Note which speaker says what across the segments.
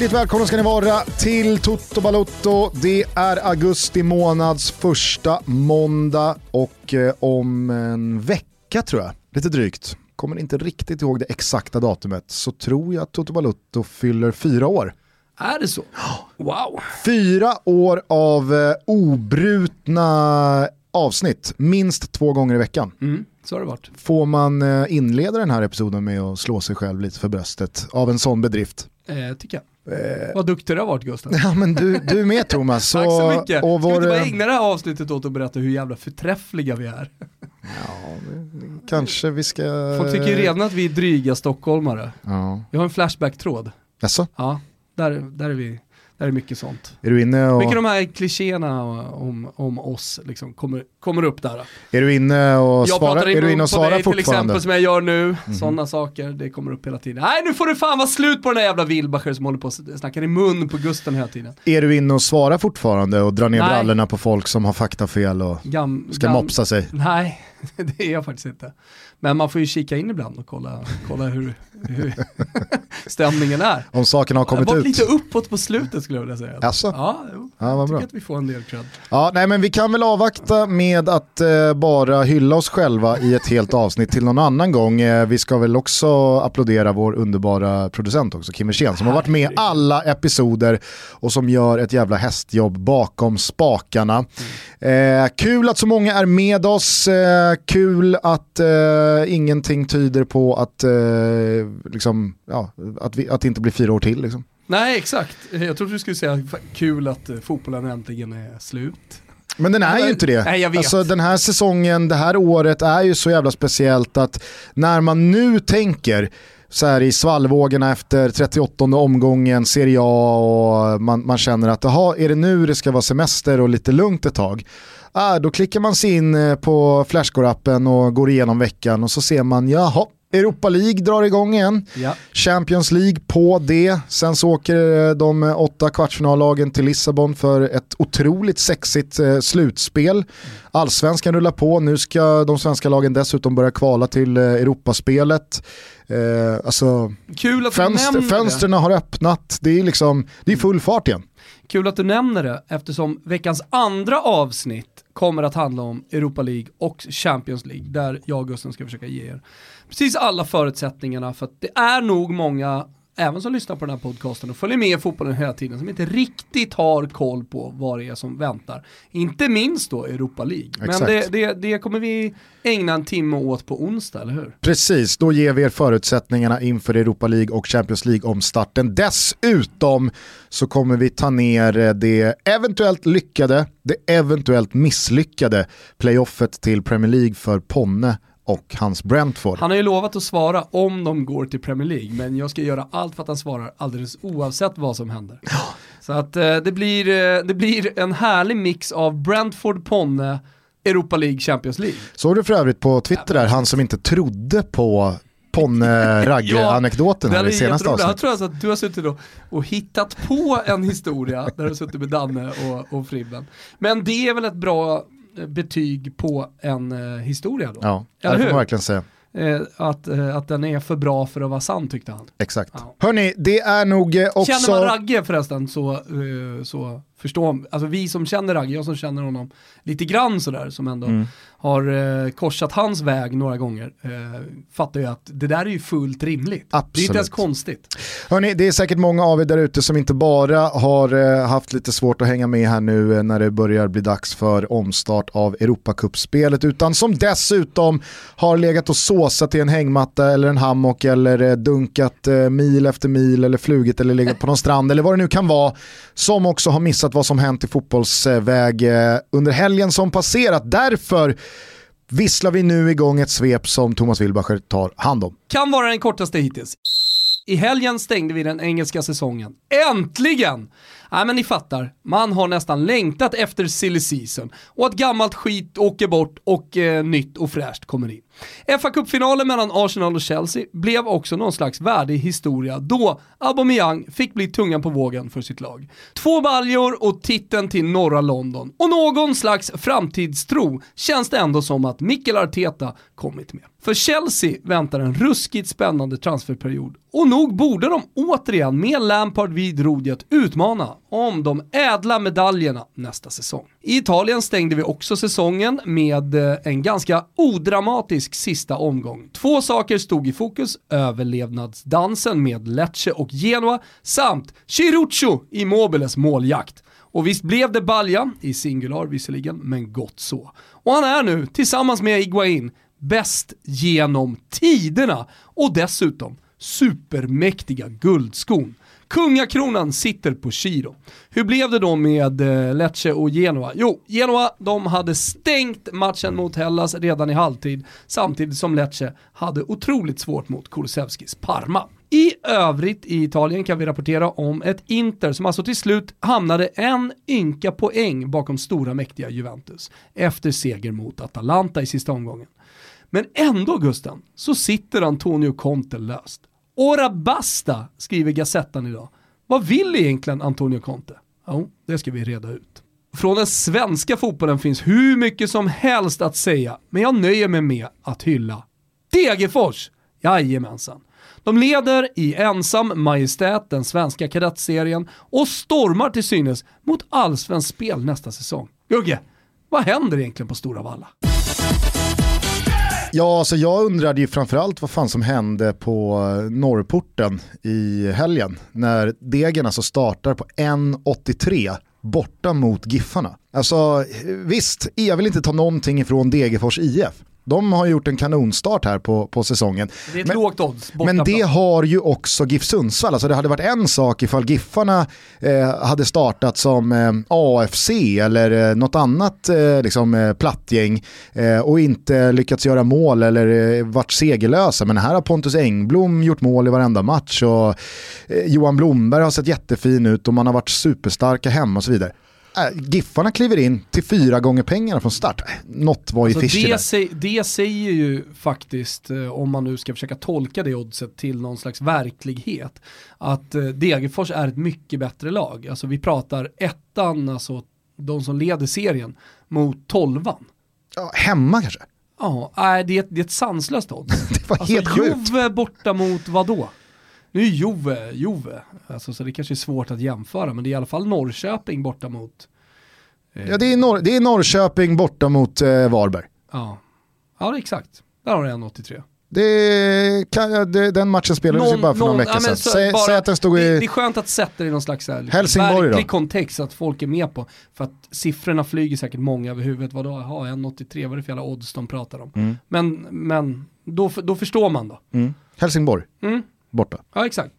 Speaker 1: Hjärtligt välkomna ska ni vara till Toto Balotto. Det är augusti månads första måndag och eh, om en vecka tror jag, lite drygt, kommer inte riktigt ihåg det exakta datumet, så tror jag att Toto Balotto fyller fyra år.
Speaker 2: Är det så? Wow.
Speaker 1: Fyra år av eh, obrutna avsnitt, minst två gånger i veckan.
Speaker 2: Mm, så har det varit.
Speaker 1: Får man eh, inleda den här episoden med att slå sig själv lite för bröstet av en sån bedrift?
Speaker 2: Eh, tycker jag. Eh. Vad duktig du har varit Gustav.
Speaker 1: Ja men du, du är med Thomas.
Speaker 2: Så, Tack så mycket. Och vår... Ska vi inte bara ägna det här avsnittet åt att berätta hur jävla förträffliga vi är?
Speaker 1: Ja, kanske vi ska...
Speaker 2: Folk tycker ju redan att vi är dryga stockholmare.
Speaker 1: Ja.
Speaker 2: Jag har en flashback-tråd.
Speaker 1: Jaså?
Speaker 2: Ja, där, där är vi där är mycket sånt.
Speaker 1: Är du inne och...
Speaker 2: Mycket de här klichéerna om, om oss liksom kommer, kommer upp där.
Speaker 1: Är du inne och svarar, är du inne och svarar
Speaker 2: dig,
Speaker 1: fortfarande?
Speaker 2: till exempel som jag gör nu, mm -hmm. sådana saker, det kommer upp hela tiden. Nej nu får det fan vara slut på den där jävla Wilbacher som håller på och snackar i mun på Gusten hela tiden.
Speaker 1: Är du inne och svarar fortfarande och drar ner Nej. brallorna på folk som har faktafel och gam, ska gam, mopsa sig?
Speaker 2: Nej, det är jag faktiskt inte. Men man får ju kika in ibland och kolla, kolla hur, hur stämningen är.
Speaker 1: Om sakerna har kommit ut. Det var
Speaker 2: lite uppåt på slutet skulle jag vilja säga.
Speaker 1: Alltså?
Speaker 2: Ja, jo. ja jag tycker bra. att vi får en del cred.
Speaker 1: Ja, nej men vi kan väl avvakta med att eh, bara hylla oss själva i ett helt avsnitt till någon annan gång. Eh, vi ska väl också applådera vår underbara producent också, Kim Wirsén, som har varit med alla episoder och som gör ett jävla hästjobb bakom spakarna. Mm. Eh, kul att så många är med oss, eh, kul att eh, ingenting tyder på att, eh, liksom, ja, att, vi, att det inte blir fyra år till. Liksom.
Speaker 2: Nej exakt, jag trodde du skulle säga kul att eh, fotbollen äntligen är slut.
Speaker 1: Men den är ju inte det.
Speaker 2: Nej, jag vet.
Speaker 1: Alltså, den här säsongen, det här året är ju så jävla speciellt att när man nu tänker så här i svallvågorna efter 38 omgången, Serie A och man, man känner att jaha, är det nu det ska vara semester och lite lugnt ett tag? Ah, då klickar man sig in eh, på Flashcore-appen och går igenom veckan och så ser man, jaha, Europa League drar igång igen.
Speaker 2: Ja.
Speaker 1: Champions League på det. Sen så åker eh, de åtta kvartsfinallagen till Lissabon för ett otroligt sexigt eh, slutspel. Allsvenskan rullar på, nu ska de svenska lagen dessutom börja kvala till Europaspelet. Eh, alltså,
Speaker 2: Kul att
Speaker 1: fönster, fönstren har öppnat, det är, liksom, det är full fart igen.
Speaker 2: Kul att du nämner det eftersom veckans andra avsnitt kommer att handla om Europa League och Champions League där jag och Gusten ska försöka ge er precis alla förutsättningarna för att det är nog många även som lyssnar på den här podcasten och följer med i fotbollen hela tiden, som inte riktigt har koll på vad det är som väntar. Inte minst då Europa League. Men det, det, det, kommer vi ägna en timme åt på onsdag, eller hur?
Speaker 1: Precis, då ger vi er förutsättningarna inför Europa League och Champions League om starten. Dessutom så kommer vi ta ner det eventuellt lyckade, det eventuellt misslyckade playoffet till Premier League för Ponne och hans Brentford.
Speaker 2: Han har ju lovat att svara om de går till Premier League, men jag ska göra allt för att han svarar alldeles oavsett vad som händer. Så att eh, det, blir, eh, det blir en härlig mix av Brentford, Ponne, Europa League, Champions League.
Speaker 1: Såg du för övrigt på Twitter där, han som inte trodde på Ponne-Ragge-anekdoten här i senaste avsnittet.
Speaker 2: Jag tror alltså att du har suttit och, och hittat på en historia där du har suttit med Danne och, och Fribben. Men det är väl ett bra betyg på en eh, historia då.
Speaker 1: Ja, det får man verkligen säga.
Speaker 2: Eh, att, eh, att den är för bra för att vara sann tyckte han.
Speaker 1: Exakt. Ja. Hörni, det är nog eh, också...
Speaker 2: Känner man Ragge förresten så, eh, så förstår, alltså vi som känner Ragge, jag som känner honom lite grann sådär, som ändå mm. har eh, korsat hans väg några gånger, eh, fattar ju att det där är ju fullt rimligt.
Speaker 1: Absolut.
Speaker 2: Det är inte ens konstigt.
Speaker 1: Hörni, det är säkert många av er där ute som inte bara har eh, haft lite svårt att hänga med här nu eh, när det börjar bli dags för omstart av Europacup-spelet, utan som dessutom har legat och såsat i en hängmatta eller en hammock eller eh, dunkat eh, mil efter mil eller flugit eller legat på någon strand eller vad det nu kan vara, som också har missat vad som hänt i fotbollsväg eh, eh, under helgen som passerat. Därför visslar vi nu igång ett svep som Thomas Wilbacher tar hand om.
Speaker 2: Kan vara den kortaste hittills. I helgen stängde vi den engelska säsongen. Äntligen! Nej men ni fattar, man har nästan längtat efter silly season och att gammalt skit åker bort och eh, nytt och fräscht kommer in fa Cup-finalen mellan Arsenal och Chelsea blev också någon slags värdig historia då Aubameyang fick bli tungan på vågen för sitt lag. Två baljor och titeln till norra London och någon slags framtidstro känns det ändå som att Mikkel Arteta kommit med. För Chelsea väntar en ruskigt spännande transferperiod och nog borde de återigen med Lampard vid rodret utmana om de ädla medaljerna nästa säsong. I Italien stängde vi också säsongen med eh, en ganska odramatisk sista omgång. Två saker stod i fokus, överlevnadsdansen med Lecce och Genoa samt Chiruccio Immobiles måljakt. Och visst blev det balja, i singular visserligen, men gott så. Och han är nu, tillsammans med Iguain, bäst genom tiderna och dessutom supermäktiga guldskon. Kungakronan sitter på Chiro. Hur blev det då med eh, Lecce och Genoa? Jo, Genoa de hade stängt matchen mot Hellas redan i halvtid samtidigt som Lecce hade otroligt svårt mot Kulusevskis Parma. I övrigt i Italien kan vi rapportera om ett Inter som alltså till slut hamnade en ynka poäng bakom stora mäktiga Juventus efter seger mot Atalanta i sista omgången. Men ändå Gusten, så sitter Antonio Conte löst. Ora basta, skriver Gazettan idag. Vad vill egentligen Antonio Conte? Jo, det ska vi reda ut. Från den svenska fotbollen finns hur mycket som helst att säga, men jag nöjer mig med att hylla Degerfors. Jajamensan. De leder i ensam majestät den svenska kadettserien och stormar till synes mot allsvenskt spel nästa säsong. Gugge, vad händer egentligen på Stora Valla?
Speaker 1: Ja, alltså jag undrade ju framförallt vad fan som hände på eh, Norrporten i helgen när Degen alltså startar på 1.83 borta mot Giffarna. Alltså eh, visst, jag vill inte ta någonting ifrån Degerfors IF. De har gjort en kanonstart här på, på säsongen.
Speaker 2: Det men, lågt odds.
Speaker 1: Men det har ju också GIF Sundsvall. Alltså det hade varit en sak ifall Giffarna eh, hade startat som eh, AFC eller eh, något annat eh, liksom, eh, plattgäng eh, och inte lyckats göra mål eller eh, varit segerlösa. Men här har Pontus Engblom gjort mål i varenda match och Johan Blomberg har sett jättefin ut och man har varit superstarka hemma och så vidare. Äh, Giffarna kliver in till fyra gånger pengarna från start. Något var ju alltså
Speaker 2: det, säg, det säger ju faktiskt, eh, om man nu ska försöka tolka det oddset till någon slags verklighet, att eh, Degerfors är ett mycket bättre lag. Alltså vi pratar ettan, alltså de som leder serien, mot tolvan.
Speaker 1: Ja, hemma kanske?
Speaker 2: Ja, det, är ett, det är ett sanslöst odds.
Speaker 1: det var alltså, helt sjukt.
Speaker 2: Juve borta mot vad då? Nu är Jove, Jove, alltså, så det kanske är svårt att jämföra, men det är i alla fall Norrköping borta mot...
Speaker 1: Eh... Ja, det är, Nor det är Norrköping borta mot eh, Varberg.
Speaker 2: Ja. ja, exakt. Där har du 1,83.
Speaker 1: Det kan, det, den matchen spelades ju bara för någon vecka ja, sedan. Säg, att den stod i...
Speaker 2: Det, det är skönt att sätta det i någon slags här,
Speaker 1: liksom, Helsingborg
Speaker 2: verklig då. kontext så att folk är med på. För att siffrorna flyger säkert många över huvudet. Vadå, jaha 1,83, vad är det för jävla odds de pratar om? Mm. Men, men då, då förstår man då.
Speaker 1: Mm. Helsingborg. Mm borta.
Speaker 2: Ja, exakt.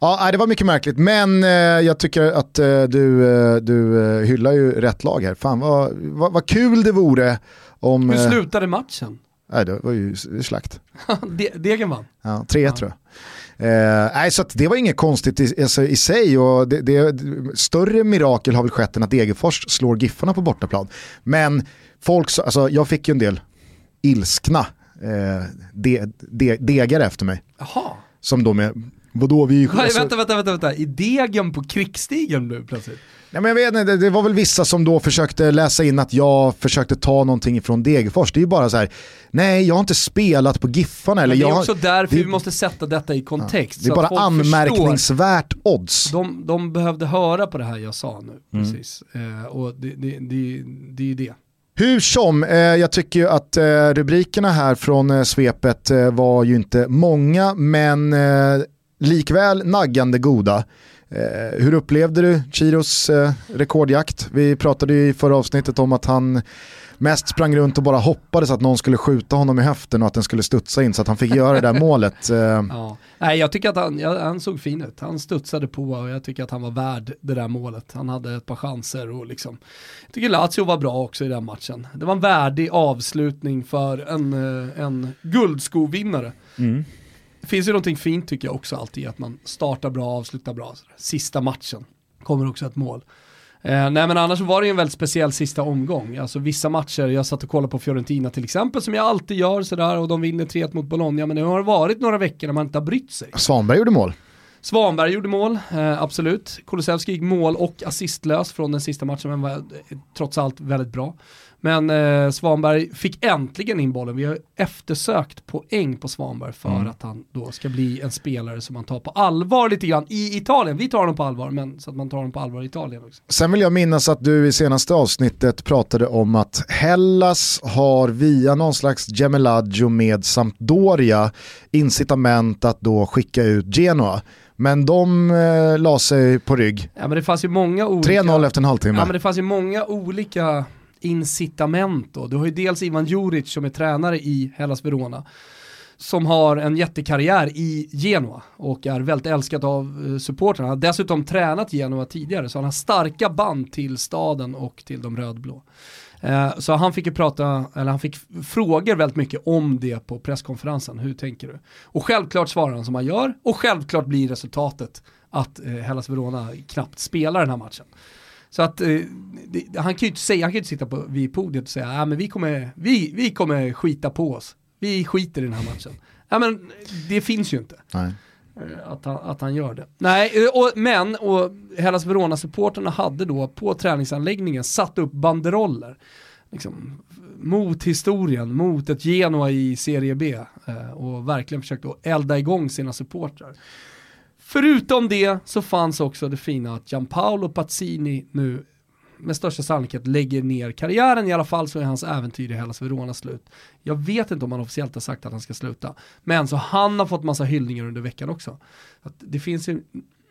Speaker 1: Ja, det var mycket märkligt, men eh, jag tycker att eh, du, eh, du hyllar ju rätt lag här. Fan vad, vad, vad kul det vore om...
Speaker 2: Hur slutade matchen?
Speaker 1: Nej, det var ju slakt.
Speaker 2: Degen vann.
Speaker 1: Ja, 3 ja. tror jag. Eh, nej, så det var inget konstigt i, alltså, i sig och det, det, större mirakel har väl skett än att Degerfors slår Giffarna på bortaplan. Men folk, alltså, jag fick ju en del ilskna eh, de, de, degare efter mig.
Speaker 2: Jaha.
Speaker 1: Som då med, vadå vi...
Speaker 2: Nej, alltså, vänta, vänta, vänta, vänta, i degen på krigsstigen nu plötsligt?
Speaker 1: Nej, men jag vet inte, det, var väl vissa som då försökte läsa in att jag försökte ta någonting från Degerfors. Det är ju bara så här, nej jag har inte spelat på Giffarna. Eller
Speaker 2: det är
Speaker 1: jag,
Speaker 2: också därför det, vi måste sätta detta i kontext.
Speaker 1: Ja, det är bara anmärkningsvärt förstår. odds.
Speaker 2: De, de behövde höra på det här jag sa nu, mm. precis. Eh, och det, det, det, det är det.
Speaker 1: Hur som, eh, jag tycker ju att eh, rubrikerna här från eh, svepet eh, var ju inte många, men eh, likväl naggande goda. Eh, hur upplevde du Chiros eh, rekordjakt? Vi pratade ju i förra avsnittet om att han mest sprang runt och bara hoppades att någon skulle skjuta honom i höften och att den skulle studsa in så att han fick göra det där målet.
Speaker 2: Ja. Nej, jag tycker att han, ja, han såg fin ut. Han studsade på och jag tycker att han var värd det där målet. Han hade ett par chanser och liksom, jag tycker Lazio var bra också i den matchen. Det var en värdig avslutning för en, eh, en guldskovinnare. Mm. Det finns ju någonting fint tycker jag också alltid, att man startar bra avslutar bra. Sista matchen kommer också ett mål. Eh, nej men annars var det ju en väldigt speciell sista omgång. Alltså vissa matcher, jag satt och kollade på Fiorentina till exempel som jag alltid gör sådär och de vinner 3-1 mot Bologna men nu har det varit några veckor när man inte har brytt sig.
Speaker 1: Svanberg gjorde mål.
Speaker 2: Svanberg gjorde mål, eh, absolut. Kulusevski gick mål och assistlös från den sista matchen, men var eh, trots allt väldigt bra. Men eh, Svanberg fick äntligen in bollen. Vi har eftersökt poäng på Svanberg för mm. att han då ska bli en spelare som man tar på allvar lite grann i Italien. Vi tar honom på allvar, men så att man tar honom på allvar i Italien också.
Speaker 1: Sen vill jag minnas att du i senaste avsnittet pratade om att Hellas har via någon slags gemelaggio med Sampdoria incitament att då skicka ut Genoa. Men de eh, la sig på rygg.
Speaker 2: Ja, men det fanns ju många olika...
Speaker 1: 3-0 efter en halvtimme.
Speaker 2: Ja, men det fanns ju många olika incitament då. Du har ju dels Ivan Juric som är tränare i Hellas Verona som har en jättekarriär i Genoa och är väldigt älskad av eh, supportrarna. Han har dessutom tränat Genoa tidigare så han har starka band till staden och till de rödblå. Eh, så han fick ju prata, eller han fick frågor väldigt mycket om det på presskonferensen. Hur tänker du? Och självklart svarar han som han gör och självklart blir resultatet att eh, Hellas Verona knappt spelar den här matchen. Så att eh, det, han kan ju inte säga, han kan inte sitta på, vid podiet och säga, ja men vi kommer, vi, vi kommer skita på oss. Vi skiter i den här matchen. Ja men det finns ju inte. Nej. Eh, att han, att han gör det. Nej, eh, och, men och Hellas Verona-supporterna hade då på träningsanläggningen satt upp banderoller. Liksom, mot historien, mot ett Genoa i Serie B. Och verkligen försökt att elda igång sina supportrar. Förutom det så fanns också det fina att Gianpaolo Pazzini nu med största sannolikhet lägger ner karriären, i alla fall så är hans äventyr i Hellas Verona slut. Jag vet inte om han officiellt har sagt att han ska sluta, men så han har fått massa hyllningar under veckan också. Att det finns ju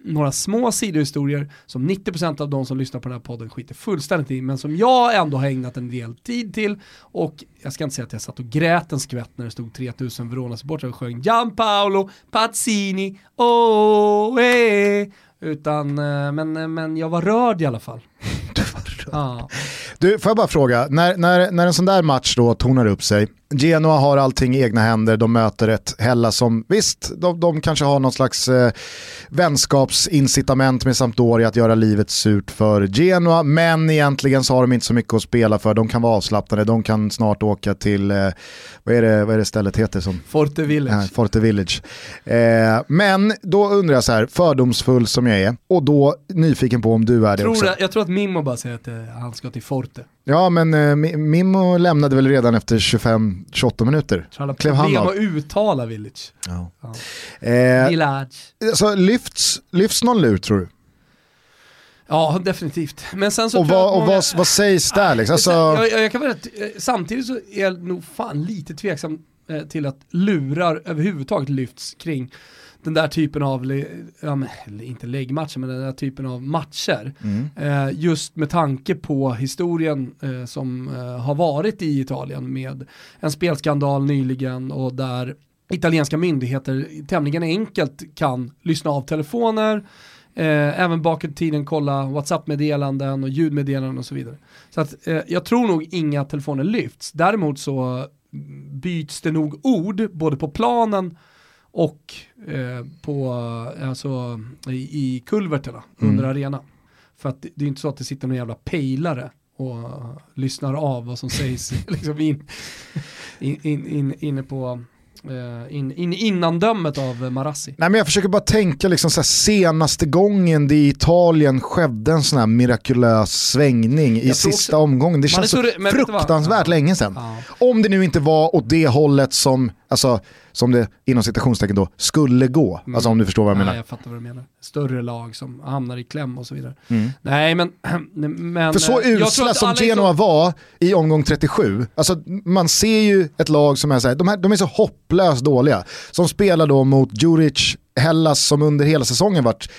Speaker 2: några små sidohistorier som 90% av de som lyssnar på den här podden skiter fullständigt i, men som jag ändå har ägnat en del tid till. Och jag ska inte säga att jag satt och grät en skvätt när det stod 3000 Verona-supportrar och sjöng Gianpaolo Pazzini, oh, eh. Utan, eh, men, men jag var rörd i alla fall.
Speaker 1: Du var rörd. Ja. Du, får jag bara fråga, när, när, när en sån där match då tonar upp sig, Genoa har allting i egna händer, de möter ett Hella som, visst, de, de kanske har någon slags eh, vänskapsincitament med Sampdoria att göra livet surt för Genoa, men egentligen så har de inte så mycket att spela för, de kan vara avslappnade, de kan snart åka till, eh, vad, är det, vad är det stället heter? Som,
Speaker 2: Forte Village.
Speaker 1: Eh, Forte Village. Eh, men då undrar jag så här, fördomsfull som jag är, och då nyfiken på om du är det
Speaker 2: tror
Speaker 1: också.
Speaker 2: Jag, jag tror att Mimmo bara säger att eh, han ska till Forte.
Speaker 1: Ja, men eh, Mimmo lämnade väl redan efter 25-28 minuter.
Speaker 2: Han Klev han av. att uttala Village. Ja.
Speaker 1: Ja. Eh,
Speaker 2: Village.
Speaker 1: Alltså, lyfts, lyfts någon lur tror du?
Speaker 2: Ja, definitivt. Men sen så
Speaker 1: och vad, många... och vad, vad sägs där liksom? Alltså...
Speaker 2: Jag, jag, jag kan väl, samtidigt så är jag nog fan lite tveksam eh, till att lurar överhuvudtaget lyfts kring den där typen av, ja, men, inte läggmatcher, men den där typen av matcher. Mm. Eh, just med tanke på historien eh, som eh, har varit i Italien med en spelskandal nyligen och där italienska myndigheter tämligen enkelt kan lyssna av telefoner, eh, även bakåt i tiden kolla WhatsApp-meddelanden och ljudmeddelanden och så vidare. Så att, eh, jag tror nog inga telefoner lyfts. Däremot så byts det nog ord både på planen och eh, på, alltså, i, i kulverterna mm. under arenan. För att det, det är inte så att det sitter någon jävla pejlare och lyssnar av vad som sägs liksom in, in, in, in, inne på uh, in, in, innandömet av Marassi.
Speaker 1: Nej men jag försöker bara tänka liksom så här, senaste gången det i Italien skedde en sån här mirakulös svängning i sista också, omgången. Det känns så, så fruktansvärt länge sedan. Ja. Om det nu inte var åt det hållet som alltså, som det inom citationstecken då skulle gå. Mm. Alltså om du förstår vad jag
Speaker 2: Nej,
Speaker 1: menar.
Speaker 2: Jag fattar vad du menar. Större lag som hamnar i kläm och så vidare. Mm. Nej men... men
Speaker 1: För så eh, usla som Genoa så... var i omgång 37, alltså man ser ju ett lag som är så här, de, här, de är så hopplöst dåliga. Som spelar då mot Djuric, Hellas som under hela säsongen varit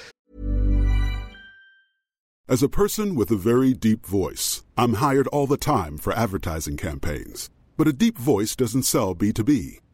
Speaker 3: As a person with a very deep voice, I'm hired all the time for advertising campaigns. But a deep voice doesn't sell B2B.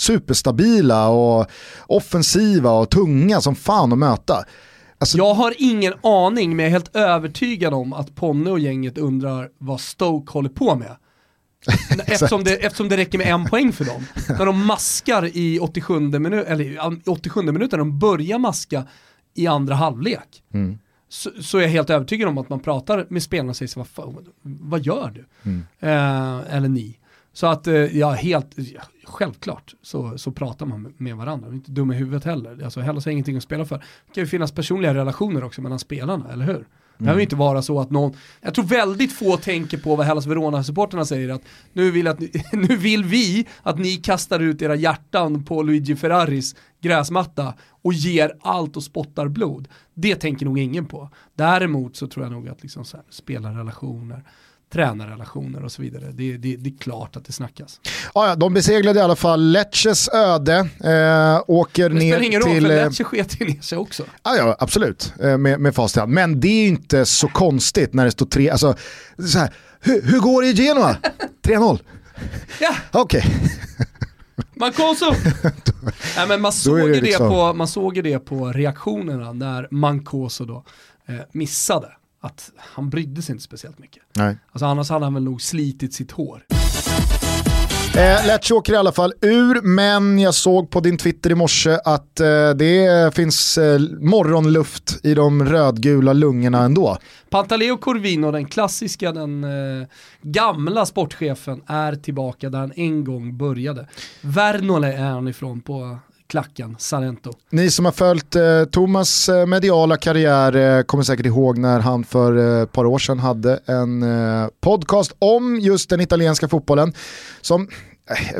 Speaker 1: Superstabila och offensiva och tunga som fan att möta.
Speaker 2: Alltså... Jag har ingen aning men jag är helt övertygad om att Ponne och gänget undrar vad Stoke håller på med. eftersom, det, eftersom det räcker med en poäng för dem. När de maskar i 87 minuter, eller 87 minuter, de börjar maska i andra halvlek. Mm. Så, så, är jag helt övertygad om att man pratar med spelarna och säger vad, vad gör du? Mm. Eh, eller ni. Så att eh, ja, helt, ja, självklart så, så pratar man med varandra, man är inte dum i huvudet heller. Alltså Hellas har ingenting att spela för. Det kan ju finnas personliga relationer också mellan spelarna, eller hur? Det behöver inte vara så att någon, jag tror väldigt få tänker på vad Hellas Verona-supporterna säger att nu vill, att nu vill vi att ni kastar ut era hjärtan på Luigi Ferraris gräsmatta och ger allt och spottar blod. Det tänker nog ingen på. Däremot så tror jag nog att liksom så här, spelarrelationer, tränarrelationer och så vidare. Det, det, det är klart att det snackas.
Speaker 1: Ja, ja, de beseglade i alla fall Lecces öde, eh, åker ner till... Det spelar ingen roll, till, för
Speaker 2: eh, Lecce sket ju ner sig också.
Speaker 1: Ja, ja absolut, eh, med, med fast hand. Men det är inte så konstigt när det står tre, alltså, så här, hur, hur går det i Genoa? 3-0?
Speaker 2: Ja.
Speaker 1: Okej. Okay.
Speaker 2: Mancoso! Nej, men man, såg det liksom... det på, man såg ju det på reaktionerna när Mancoso då eh, missade att han brydde sig inte speciellt mycket.
Speaker 1: Nej.
Speaker 2: Alltså annars hade han väl nog slitit sitt hår.
Speaker 1: Eh, Lecce åker i alla fall ur, men jag såg på din Twitter i morse att eh, det finns eh, morgonluft i de rödgula lungorna ändå.
Speaker 2: Pantaleo Corvino, den klassiska, den eh, gamla sportchefen, är tillbaka där han en gång började. Vernole är han ifrån på klacken, Sarento.
Speaker 1: Ni som har följt eh, Thomas eh, mediala karriär eh, kommer säkert ihåg när han för eh, ett par år sedan hade en eh, podcast om just den italienska fotbollen som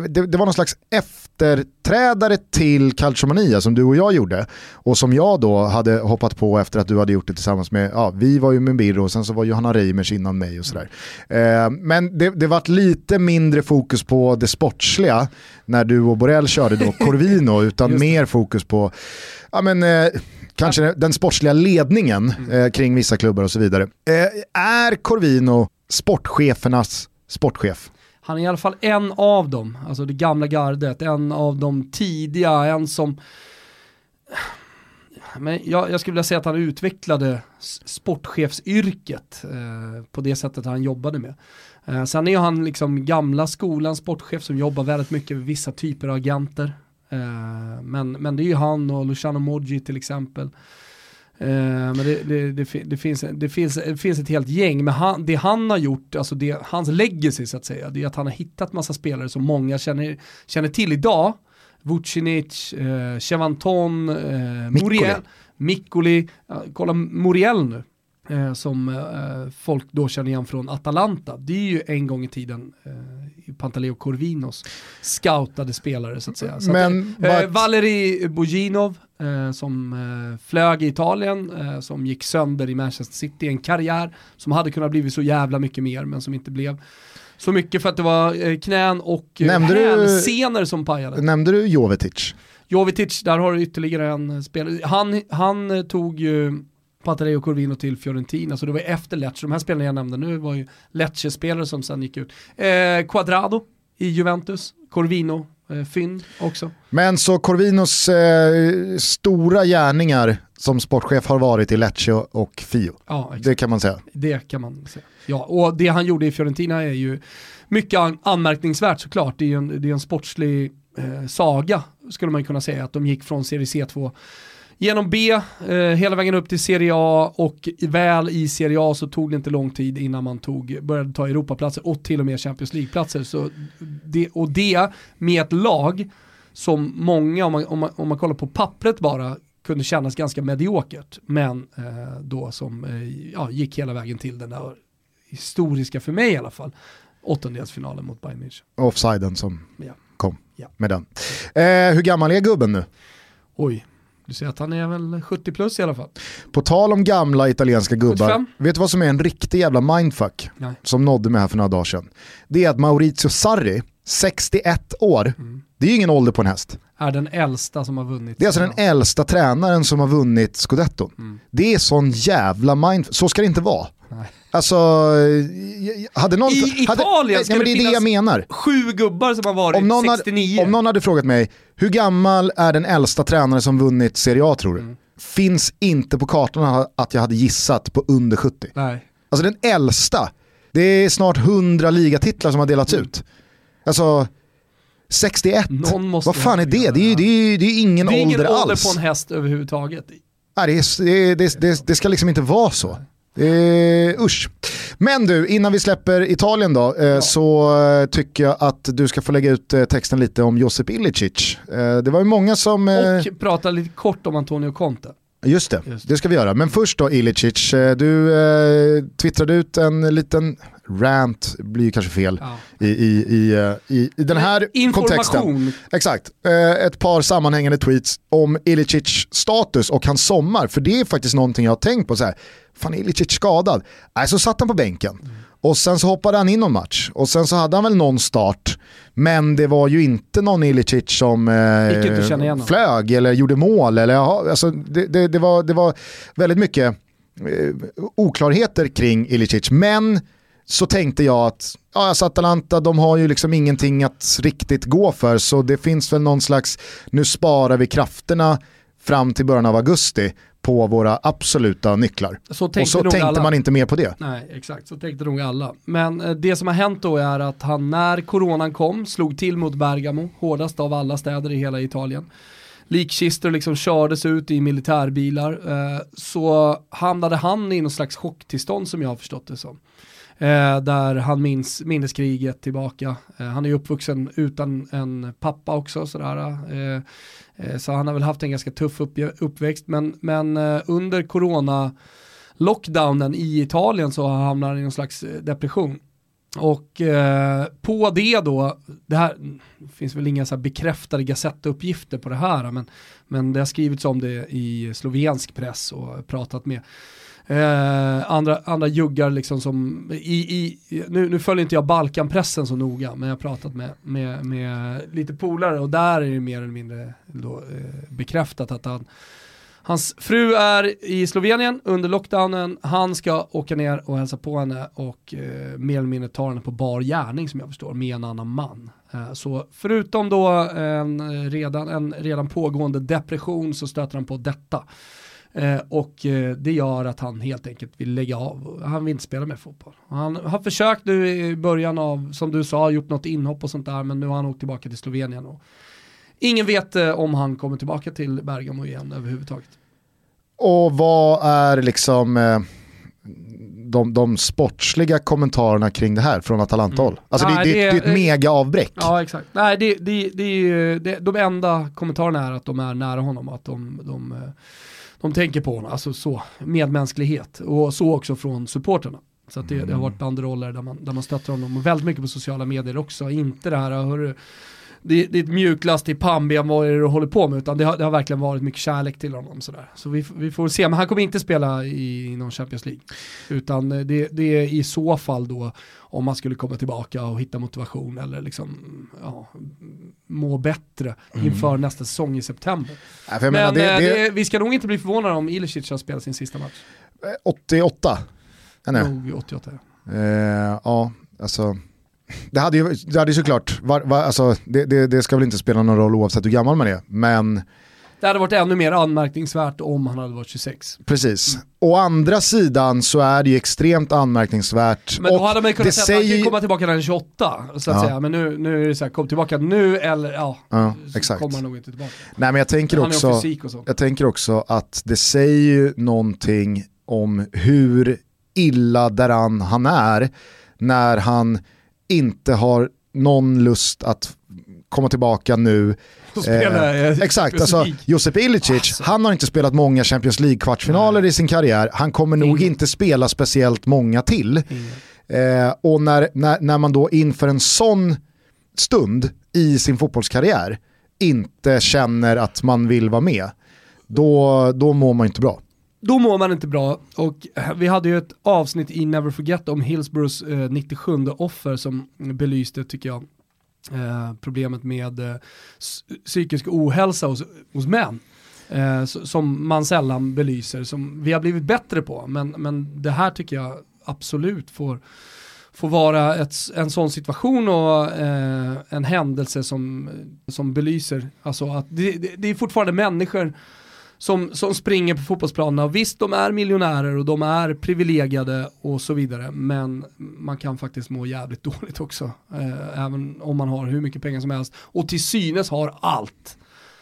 Speaker 1: det, det, var någon slags efterträdare till Calciomania som du och jag gjorde och som jag då hade hoppat på efter att du hade gjort det tillsammans med, ja vi var ju med Birro och sen så var Johanna Reimers innan mig och sådär. Eh, men det, det var lite mindre fokus på det sportsliga när du och Borrell körde då Corvino utan mer fokus på, ja men eh, kanske den sportsliga ledningen mm. eh, kring vissa klubbar och så vidare. Eh, är Corvino sportchefernas sportchef?
Speaker 2: Han är i alla fall en av dem, alltså det gamla gardet, en av de tidiga, en som men jag, jag skulle vilja säga att han utvecklade sportchefsyrket eh, på det sättet han jobbade med. Eh, sen är han liksom gamla skolans sportchef som jobbar väldigt mycket med vissa typer av agenter. Eh, men, men det är ju han och Luciano Moggi till exempel. Eh, men det, det, det, det, finns, det, finns, det finns ett helt gäng, men han, det han har gjort, alltså det, hans legacy så att säga, det är att han har hittat massa spelare som många känner, känner till idag. Vucinic, eh, Chevanton, eh, Muriel, Mikkoli, kolla Muriel nu. Eh, som eh, folk då känner igen från Atalanta. Det är ju en gång i tiden eh, Pantaleo Corvinos scoutade spelare så att säga. Så
Speaker 1: Men,
Speaker 2: att, eh, Valeri Boginov eh, som eh, flög i Italien, eh, som gick sönder i Manchester City, en karriär som hade kunnat bli så jävla mycket mer men som inte blev så mycket för att det var eh, knän och hälsenor som pajade.
Speaker 1: Nämnde du Jovetic?
Speaker 2: Jovetic, där har du ytterligare en spelare. Han, han tog ju Patareo Corvino till Fiorentina, så det var efter Lecce. De här spelarna jag nämnde nu var ju Lecce-spelare som sen gick ut. Eh, Quadrado i Juventus, Corvino, eh, fynd också.
Speaker 1: Men så Corvinos eh, stora gärningar som sportchef har varit i Lecce och Fio.
Speaker 2: Ja,
Speaker 1: det kan man säga.
Speaker 2: Det kan man säga. Ja, och det han gjorde i Fiorentina är ju mycket an anmärkningsvärt såklart. Det är en, det är en sportslig eh, saga skulle man kunna säga, att de gick från Serie C2 genom B, eh, hela vägen upp till Serie A och väl i Serie A så tog det inte lång tid innan man tog, började ta Europaplatser och till och med Champions League-platser. Det, och det med ett lag som många, om man, om man, om man kollar på pappret bara, kunde kännas ganska mediokert. Men eh, då som eh, ja, gick hela vägen till den där historiska, för mig i alla fall, åttondelsfinalen mot Bayern München.
Speaker 1: Offsiden som ja. kom ja. med den. Eh, hur gammal är gubben nu?
Speaker 2: Oj, Du ser att han är väl 70 plus i alla fall.
Speaker 1: På tal om gamla italienska gubbar,
Speaker 2: 75.
Speaker 1: vet du vad som är en riktig jävla mindfuck?
Speaker 2: Nej.
Speaker 1: Som nådde mig här för några dagar sedan. Det är att Maurizio Sarri, 61 år,
Speaker 2: Mm.
Speaker 1: det är ju ingen ålder på en häst.
Speaker 2: Är den äldsta som har vunnit.
Speaker 1: Det är alltså den äldsta tränaren som har vunnit scudetton.
Speaker 2: Mm.
Speaker 1: Det är sån jävla mind... Så ska det inte vara.
Speaker 2: Nej.
Speaker 1: Alltså, eh, hade någon...
Speaker 2: I
Speaker 1: hade,
Speaker 2: Italien
Speaker 1: nej,
Speaker 2: ska
Speaker 1: men
Speaker 2: det
Speaker 1: det jag menar.
Speaker 2: Sju gubbar som har varit
Speaker 1: Om någon,
Speaker 2: 69.
Speaker 1: hade, om någon hade frågat mig, hur gammal är den äldsta tränare som vunnit Serie A tror du?
Speaker 2: Mm.
Speaker 1: Finns inte på kartan att jag hade gissat på under 70.
Speaker 2: Nej.
Speaker 1: Alltså den äldsta, det är snart 100 ligatitlar som har delats ut. Alltså 61,
Speaker 2: Mm. Någon måste
Speaker 1: vad fan är det? Det är ju det är, det är ingen
Speaker 2: Det är ingen
Speaker 1: ålder
Speaker 2: ålder
Speaker 1: alls.
Speaker 2: på en häst överhuvudtaget.
Speaker 1: Nej, det, är- det, det, det ska liksom inte vara så. Det är, usch. Men du, innan vi släpper Italien då, eh, så eh, tycker jag att du ska få lägga ut eh, texten lite om Josip Ilicic. Eh, det var ju många som... Eh,
Speaker 2: Och prata lite kort om Antonio Conte.
Speaker 1: Just det,
Speaker 2: Just
Speaker 1: det ska vi göra. Men först då Ilicic, eh, du eh, twittrade ut en liten rant, blir ju kanske fel,
Speaker 2: Ja.
Speaker 1: i, i, i, eh, i, i den här kontexten.
Speaker 2: Information.
Speaker 1: Exakt, eh, ett par sammanhängande tweets om Ilicic status och hans sommar. För det är faktiskt någonting jag har tänkt på. Så här, fan är Ilicic skadad? Nej, så satt han på bänken. Och sen så hoppade han in någon match. Och sen så hade han väl någon start. Men det var ju inte någon Ilicic som eh, flög eller gjorde mål. Eller, jaha, alltså, det, det, det, var, det var väldigt mycket eh, oklarheter kring Ilicic. Men så tänkte jag att ja, alltså Atalanta de har ju liksom ingenting att riktigt gå för så det finns väl någon slags, nu sparar vi krafterna fram till början av augusti på våra absoluta nycklar.
Speaker 2: Så
Speaker 1: Och så tänkte
Speaker 2: alla.
Speaker 1: man inte mer på det.
Speaker 2: Nej, exakt. Så tänkte nog alla. Men eh, det som har hänt då är att han när coronan kom slog till mot Bergamo, hårdast av alla städer i hela Italien. Likkistor liksom kördes ut i militärbilar. Eh, så hamnade han i någon slags chocktillstånd som jag har förstått det som. Eh, där han minns minneskriget tillbaka. Eh, han är ju uppvuxen utan en pappa också. Sådär, eh, eh så han har väl haft en ganska tuff upp, uppväxt. Men, men eh, under corona lockdownen i Italien så hamnar han i någon slags eh, depression. Och eh, på det då, det här det finns väl inga så här bekräftade gazettuppgifter på det här, men, men det har skrivits om det i slovensk press och pratat med eh, andra, andra juggar liksom som, i, i, nu, nu följer inte jag Balkanpressen så noga, men jag har pratat med, med, med lite polare och där är det mer eller mindre då, eh, bekräftat att han Hans fru är i Slovenien under lockdownen, han ska åka ner och hälsa på henne och eh, mer eller mindre ta henne på bar gärning som jag förstår, med en annan man. Eh, så förutom då en eh, redan, en redan pågående depression så stöter han på detta. Eh, och eh, det gör att han helt enkelt vill lägga av. Han vill inte spela med fotboll. Han har försökt nu i början av, som du sa, gjort något inhopp och sånt där, men nu har han åkt tillbaka till Slovenien. Och ingen vet eh, om han kommer tillbaka till Bergamo igen överhuvudtaget.
Speaker 1: Och vad är liksom de, de sportsliga kommentarerna kring det här från Atalanta-håll? Alltså det,
Speaker 2: Nej,
Speaker 1: det,
Speaker 2: det-
Speaker 1: det är ett
Speaker 2: det-
Speaker 1: mega avbräck.
Speaker 2: Ja exakt. Nej, det, det, det det, de enda kommentarerna är att de är nära honom, att de, de, de tänker på honom, alltså så, medmänsklighet. Och så också från supporterna. Så att det, det har varit banderoller där man, där man stöttar honom och väldigt mycket på sociala medier också. Inte det här, hörru, det, det är ett mjuklast i pannben, vad är det du håller på med? Utan det har, det har verkligen varit mycket kärlek till honom. Sådär. Så vi, vi får se, men han kommer inte spela i någon Champions League. Utan eh, det, det är i så fall då om man skulle komma tillbaka och hitta motivation eller liksom, ja, må bättre inför nästa säsong i september.
Speaker 1: Jag
Speaker 2: Men
Speaker 1: menar, det,
Speaker 2: eh,
Speaker 1: det,
Speaker 2: vi ska nog inte bli förvånade om Ilicic har spelat sin sista match.
Speaker 1: 88. Nej.
Speaker 2: Nog 88. ja.
Speaker 1: Eh, ja, alltså. Det hade ju, det hade såklart, var, var, alltså, det, det, det ska väl inte spela någon roll oavsett hur gammal man är, men
Speaker 2: Det hade varit ännu mer anmärkningsvärt om han hade varit 26.
Speaker 1: precis. Å andra sidan så är det ju extremt anmärkningsvärt.
Speaker 2: Men då hade man ju kunnat säga att han kan
Speaker 1: säger-
Speaker 2: komma tillbaka när han är 28. Så att
Speaker 1: Ja.
Speaker 2: säga. Men nu, nu är det så här, kom tillbaka nu eller ja,
Speaker 1: Ja, exakt.
Speaker 2: kommer han nog inte tillbaka.
Speaker 1: Nej men jag tänker
Speaker 2: är
Speaker 1: också, jag tänker också att det säger ju någonting om hur illa däran han är när han inte har någon lust att komma tillbaka nu.
Speaker 2: Spela, eh,
Speaker 1: exakt, alltså. Josep Ilicic,
Speaker 2: Alltså.
Speaker 1: han har inte spelat många Champions League-kvartsfinaler i sin karriär. Han kommer nog
Speaker 2: Ingen.
Speaker 1: inte spela speciellt många till. Eh, och när, när, när man då inför en sån stund i sin fotbollskarriär inte känner att man vill vara med, då, då mår man inte bra.
Speaker 2: Då mår man inte bra och vi hade ju ett avsnitt i Never Forget om Hillsboroughs eh, 97 offer som belyste, tycker jag, eh, problemet med eh, psykisk ohälsa hos, hos män. Eh, som man sällan belyser, som vi har blivit bättre på. Men, men det här tycker jag absolut får, får vara ett, en sån situation och eh, en händelse som, som belyser, alltså att det, det, det är fortfarande människor som, som springer på fotbollsplanerna. Visst, de är miljonärer och de är privilegierade och så vidare, men man kan faktiskt må jävligt dåligt också. Eh, även om man har hur mycket pengar som helst och till synes har allt.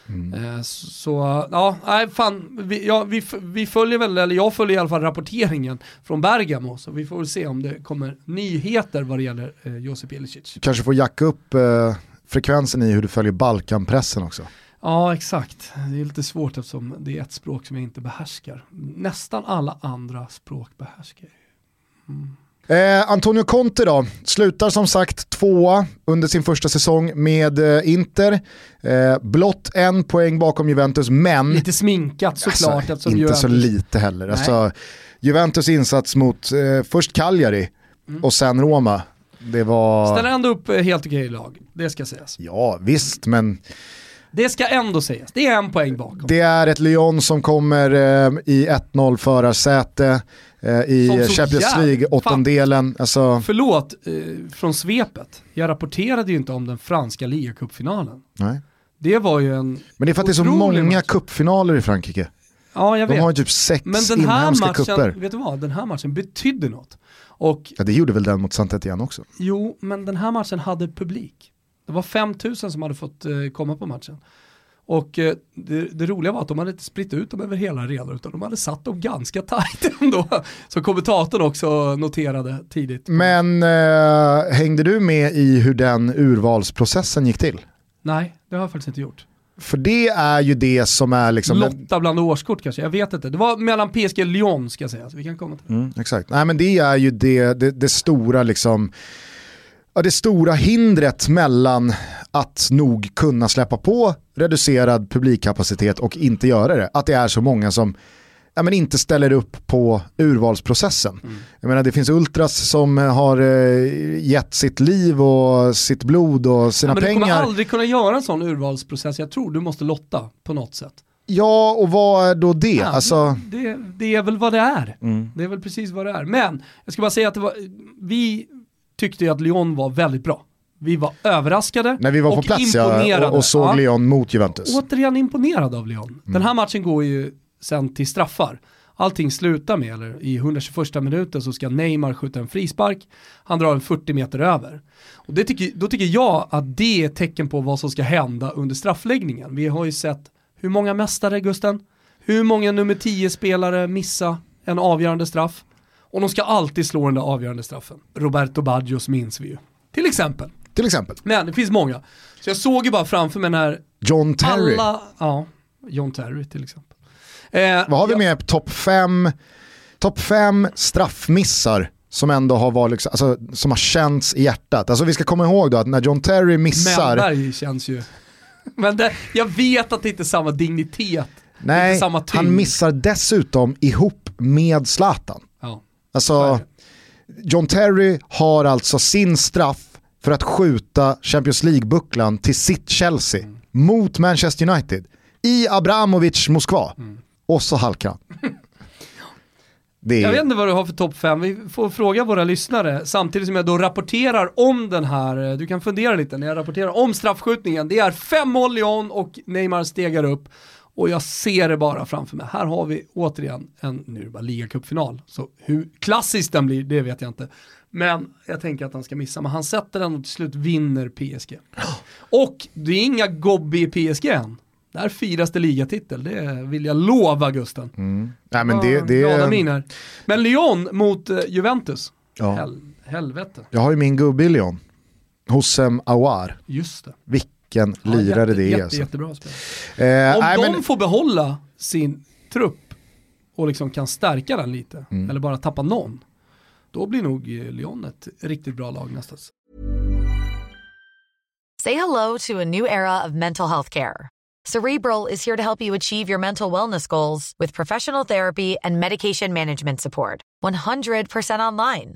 Speaker 2: Mm. Eh, så ja, nej fan, vi, ja, vi, vi följer väl, eller jag följer i alla fall rapporteringen från Bergamo, så vi får väl se om det kommer nyheter vad det gäller eh, Josip Ilicic.
Speaker 1: Kanske får jacka upp eh, frekvensen i hur du följer Balkanpressen också.
Speaker 2: Ja, exakt. Det är lite svårt eftersom det är ett språk som jag inte behärskar. Nästan alla andra språk behärskar jag.
Speaker 1: Mm. Eh, Antonio Conte då, slutar som sagt tvåa under sin första säsong med eh, Inter. Eh, blott en poäng bakom Juventus, men...
Speaker 2: Lite sminkat såklart.
Speaker 1: Alltså, inte Juventus... så lite heller. Alltså, Juventus insats mot eh, först Cagliari mm. och sen Roma. Det var...
Speaker 2: Ställer ändå upp eh, helt okej lag, det ska sägas.
Speaker 1: Ja, visst, men...
Speaker 2: Det ska ändå sägas, det är en poäng bakom.
Speaker 1: Det är ett Lyon som kommer eh, i 1-0 förarsäte eh, i Champions League, åttondelen. Alltså...
Speaker 2: Förlåt eh, från svepet, jag rapporterade ju inte om den franska ligacupfinalen.
Speaker 1: Nej.
Speaker 2: Det var ju en
Speaker 1: Men det är för att det är så många cupfinaler i Frankrike.
Speaker 2: Ja, jag
Speaker 1: De
Speaker 2: vet.
Speaker 1: har ju typ sex
Speaker 2: Men den här
Speaker 1: inhemska
Speaker 2: matchen,
Speaker 1: kupper.
Speaker 2: vet du vad, den här matchen betydde något. Och,
Speaker 1: ja, det gjorde väl den mot Saint-Étienne också?
Speaker 2: Jo, men den här matchen hade publik. Det var 5000 som hade fått eh, komma på matchen. Och eh, det, det, roliga var att de hade inte spritt ut dem över hela arenan utan de hade satt dem ganska tajt ändå. Som kommentatorn också noterade tidigt.
Speaker 1: Men eh, hängde du med i hur den urvalsprocessen gick till?
Speaker 2: Nej, det har jag faktiskt inte gjort.
Speaker 1: För det är ju det som är liksom...
Speaker 2: Lotta bland årskort kanske, jag vet inte. Det var mellan PSG och Lyon ska jag säga, så vi kan komma till
Speaker 1: det. Mm, exakt, nej men det är ju det, det, det stora liksom det stora hindret mellan att nog kunna släppa på reducerad publikkapacitet och inte göra det. Att det är så många som ja, men inte ställer upp på urvalsprocessen. Mm. Jag menar, det finns ultras som har eh, gett sitt liv och sitt blod och sina ja, men pengar. Du
Speaker 2: kommer aldrig kunna göra en sån urvalsprocess, jag tror du måste lotta på något sätt.
Speaker 1: Ja, och vad är då det? Ja, alltså...
Speaker 2: det, det är väl vad det är. Mm. Det är väl precis vad det är. Men jag ska bara säga att var, vi tyckte jag att Lyon var väldigt bra. Vi var överraskade
Speaker 1: När vi var på plats ja, och, och såg. Lyon mot Juventus.
Speaker 2: Återigen imponerad av Lyon. Mm. Den här matchen går ju sen till straffar. Allting slutar med, eller i 121 minuten så ska Neymar skjuta en frispark, han drar en 40 meter över. Och det tycker, då tycker jag att det är ett tecken på vad som ska hända under straffläggningen. Vi har ju sett hur många mästare, Gusten? Hur många nummer 10-spelare missa en avgörande straff? Och de ska alltid slå den där avgörande straffen. Roberto Baggios minns vi ju. Till exempel.
Speaker 1: Till exempel.
Speaker 2: Men det finns många. Så jag såg ju bara framför mig när
Speaker 1: John Terry.
Speaker 2: Alla, ja, John Terry till exempel.
Speaker 1: Eh, Vad har vi med topp fem, top fem straffmissar som ändå har varit, liksom, alltså, som har känts i hjärtat. Alltså vi ska komma ihåg då att när John Terry missar...
Speaker 2: Mellberg känns ju... Men det, jag vet att det inte är samma dignitet.
Speaker 1: Nej,
Speaker 2: samma
Speaker 1: han missar dessutom ihop med Zlatan. Alltså, John Terry har alltså sin straff för att skjuta Champions League-bucklan till sitt Chelsea mm. mot Manchester United i Abramovic Moskva. Mm. Och så halkar han.
Speaker 2: Är... Jag vet inte vad du har för topp 5, vi får fråga våra lyssnare samtidigt som jag då rapporterar om den här, du kan fundera lite när jag rapporterar om straffskjutningen. Det är fem mål Lyon och Neymar stegar upp och jag ser det bara framför mig. Här har vi återigen en, nu är det bara ligacupfinal, så hur klassiskt den blir, det vet jag inte. Men jag tänker att han ska missa, men han sätter den och till slut vinner PSG. Och det är inga gobby i PSG än. Där firas det ligatitel, det vill jag lova Gusten.
Speaker 1: Mm. Nej, men det, det...
Speaker 2: Glada miner. Men Lyon mot uh, Juventus, ja. Hel helvete.
Speaker 1: Jag har ju min gubbe i Lyon, Hossem Awar.
Speaker 2: Just det.
Speaker 1: Vilken ja, lirare jätte, det är.
Speaker 2: Jätte,
Speaker 1: alltså.
Speaker 2: Jättebra spel. Eh, Om nej, de men... får behålla sin trupp och liksom kan stärka den lite, mm. eller bara tappa någon, då blir nog Lyon ett riktigt bra lag nästa
Speaker 4: Say hello to a new era of mental health care. Cerebral is here to help you achieve your mental wellness goals with professional therapy and medication management support. 100% online.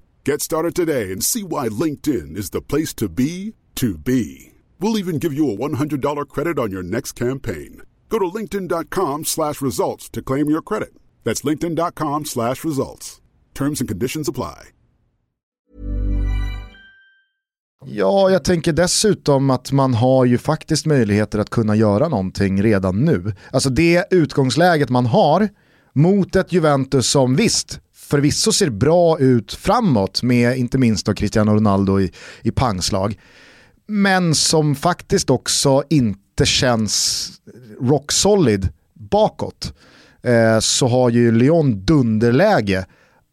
Speaker 3: Get started today and see why LinkedIn is the place to be to be. We'll even give you a $100 credit on your next campaign. Go to linkedin.com slash results to claim your credit. That's linkedin.com slash results. Terms and conditions apply.
Speaker 1: Ja, jag tänker dessutom att man har ju faktiskt möjligheter att kunna göra någonting redan nu. Alltså det utgångsläget man har mot ett Juventus som visst, förvisso ser bra ut framåt med inte minst då Cristiano Ronaldo i, i pangslag. Men som faktiskt också inte känns rock solid bakåt. Eh, så har ju Lyon dunderläge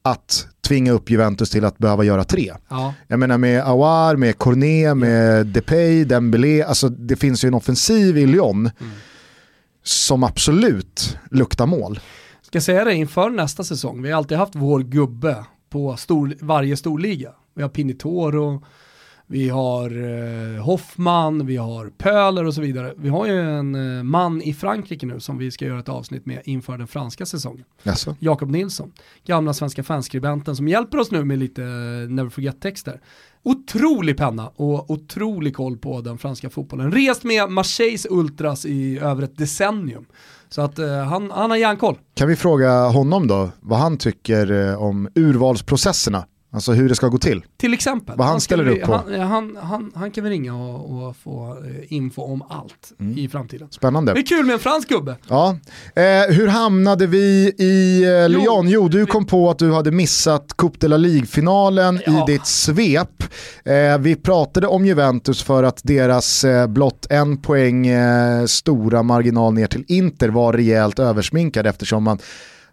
Speaker 1: att tvinga upp Juventus till att behöva göra tre.
Speaker 2: Ja.
Speaker 1: Jag menar med Awar, med Cornet, med Depay, Dembélé, alltså det finns ju en offensiv i Lyon
Speaker 2: Mm.
Speaker 1: som absolut luktar mål.
Speaker 2: Ska säga det inför nästa säsong, vi har alltid haft vår gubbe på stor, varje storliga. Vi har Pinitoro, vi har eh, Hoffman, vi har Pöler och så vidare. Vi har ju en eh, man i Frankrike nu som vi ska göra ett avsnitt med inför den franska säsongen.
Speaker 1: Alltså.
Speaker 2: Jakob Nilsson, gamla svenska fanskribenten som hjälper oss nu med lite eh, Never Forget-texter. Otrolig penna och otrolig koll på den franska fotbollen. Rest med Marseilles Ultras i över ett decennium. Så att eh, han, han har järnkoll.
Speaker 1: Kan vi fråga honom då vad han tycker eh, om urvalsprocesserna? Alltså hur det ska gå till.
Speaker 2: Till exempel.
Speaker 1: Vad han
Speaker 2: ska
Speaker 1: ställer upp på.
Speaker 2: Han, han, han, han kan vi ringa och, och få eh, info om allt
Speaker 1: Mm.
Speaker 2: i framtiden.
Speaker 1: Spännande.
Speaker 2: Det är kul med en fransk gubbe.
Speaker 1: Ja. Eh, hur hamnade vi i eh, Lyon? Jo, du kom på att du hade missat Coupe de la Ligue-finalen
Speaker 2: Ja.
Speaker 1: i ditt svep. Eh, vi pratade om Juventus för att deras eh, blott en poäng eh, stora marginal ner till Inter var rejält översminkad eftersom man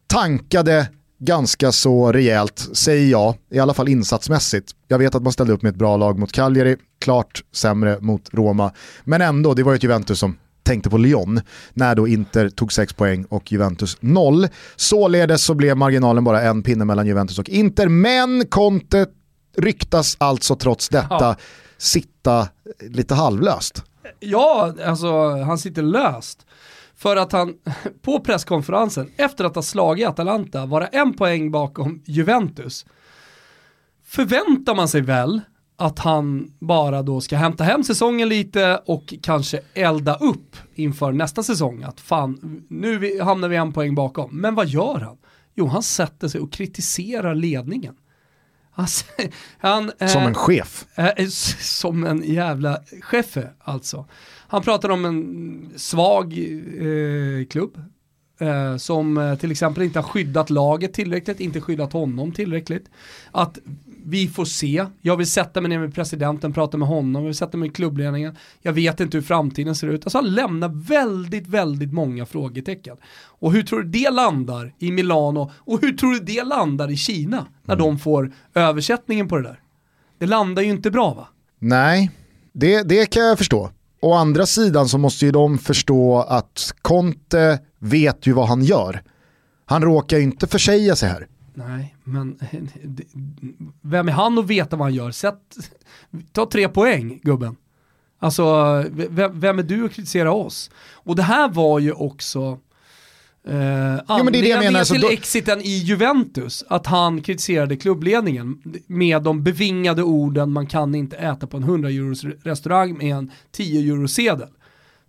Speaker 1: tankade ganska så rejält, säger jag, i alla fall insatsmässigt. Jag vet att man ställde upp med ett bra lag mot Cagliari, klart sämre mot Roma, men ändå, det var ju ett Juventus som tänkte på Lyon när då Inter tog 6 poäng och Juventus 0. Således så blev marginalen bara en pinne mellan Juventus och Inter, men Conte ryktas alltså trots detta
Speaker 2: Ja.
Speaker 1: sitta lite halvlöst.
Speaker 2: Ja, alltså han sitter löst. För att han på presskonferensen, efter att ha slagit Atalanta, vara en poäng bakom Juventus, förväntar man sig väl att han bara då ska hämta hem säsongen lite och kanske elda upp inför nästa säsong. Att fan, nu hamnar vi en poäng bakom. Men vad gör han? Jo, han sätter sig och kritiserar ledningen. S- han,
Speaker 1: Som
Speaker 2: eh,
Speaker 1: en chef.
Speaker 2: Eh, Som en jävla chefe alltså. Han pratar om en svag eh, klubb. Eh, som eh, till exempel inte har skyddat laget tillräckligt, inte skyddat honom tillräckligt. Att vi får se, jag vill sätta mig ner med presidenten, prata med honom, jag vill sätta mig med klubbledningen. Jag vet inte hur framtiden ser ut. Alltså han lämnar väldigt, väldigt många frågetecken. Och hur tror du det landar i Milano och hur tror du det landar i Kina när de får översättningen på det där? Det landar ju inte bra va?
Speaker 1: Nej, det, det kan jag förstå. Å andra sidan så måste ju de förstå att Conte vet ju vad han gör. Han råkar ju inte försäga sig här.
Speaker 2: Nej, men vem är han att veta vad han gör? Sätt, ta tre poäng gubben. Alltså, vem, vem är du att kritisera oss? Och det här var ju också Eh, anledningen till då... exiten i Juventus, att han kritiserade klubbledningen med de bevingade orden man kan inte äta på en 100 euros restaurang med en 10 euro sedel.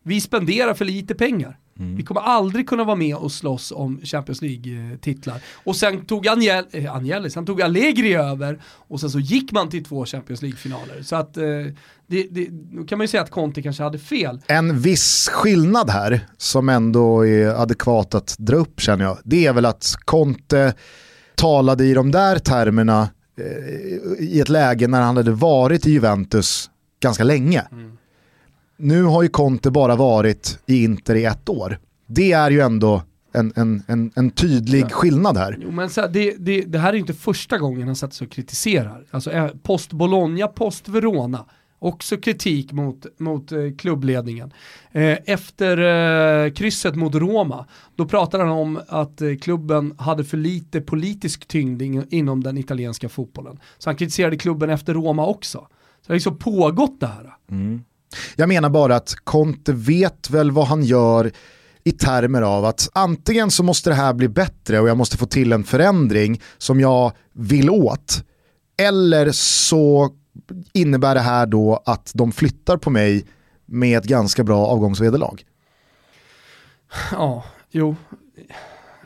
Speaker 2: Vi spenderar för lite pengar. Mm. Vi kommer aldrig kunna vara med och slåss om Champions League-titlar. Och sen tog Angel, eh, Angelis, han tog Allegri över och sen så gick man till två Champions League-finaler. Så att eh, det, det, då kan man ju säga att Conte kanske hade fel.
Speaker 1: En viss skillnad här som ändå är adekvat att dra upp känner jag, det är väl att Conte talade i de där termerna eh, i ett läge när han hade varit i Juventus ganska länge. Mm. Nu har ju Conte bara varit i Inter i ett år. Det är ju ändå en, en, en, en tydlig ja. skillnad här.
Speaker 2: Jo, men så, det, det, det, här är ju inte första gången han sätter sig och kritiserar. Alltså eh, post Bologna, post Verona. Också kritik mot, mot eh, klubbledningen. Eh, efter eh, krysset mot Roma, då pratade han om att klubben hade för lite politisk tyngd in, inom den italienska fotbollen. Så han kritiserade klubben efter Roma också. Så det har liksom pågått det här.
Speaker 1: Mm. Jag menar bara att Conte vet väl vad han gör i termer av att antingen så måste det här bli bättre och jag måste få till en förändring som jag vill åt. Eller så innebär det här då att de flyttar på mig med ett ganska bra avgångsvederlag.
Speaker 2: Ja, jo,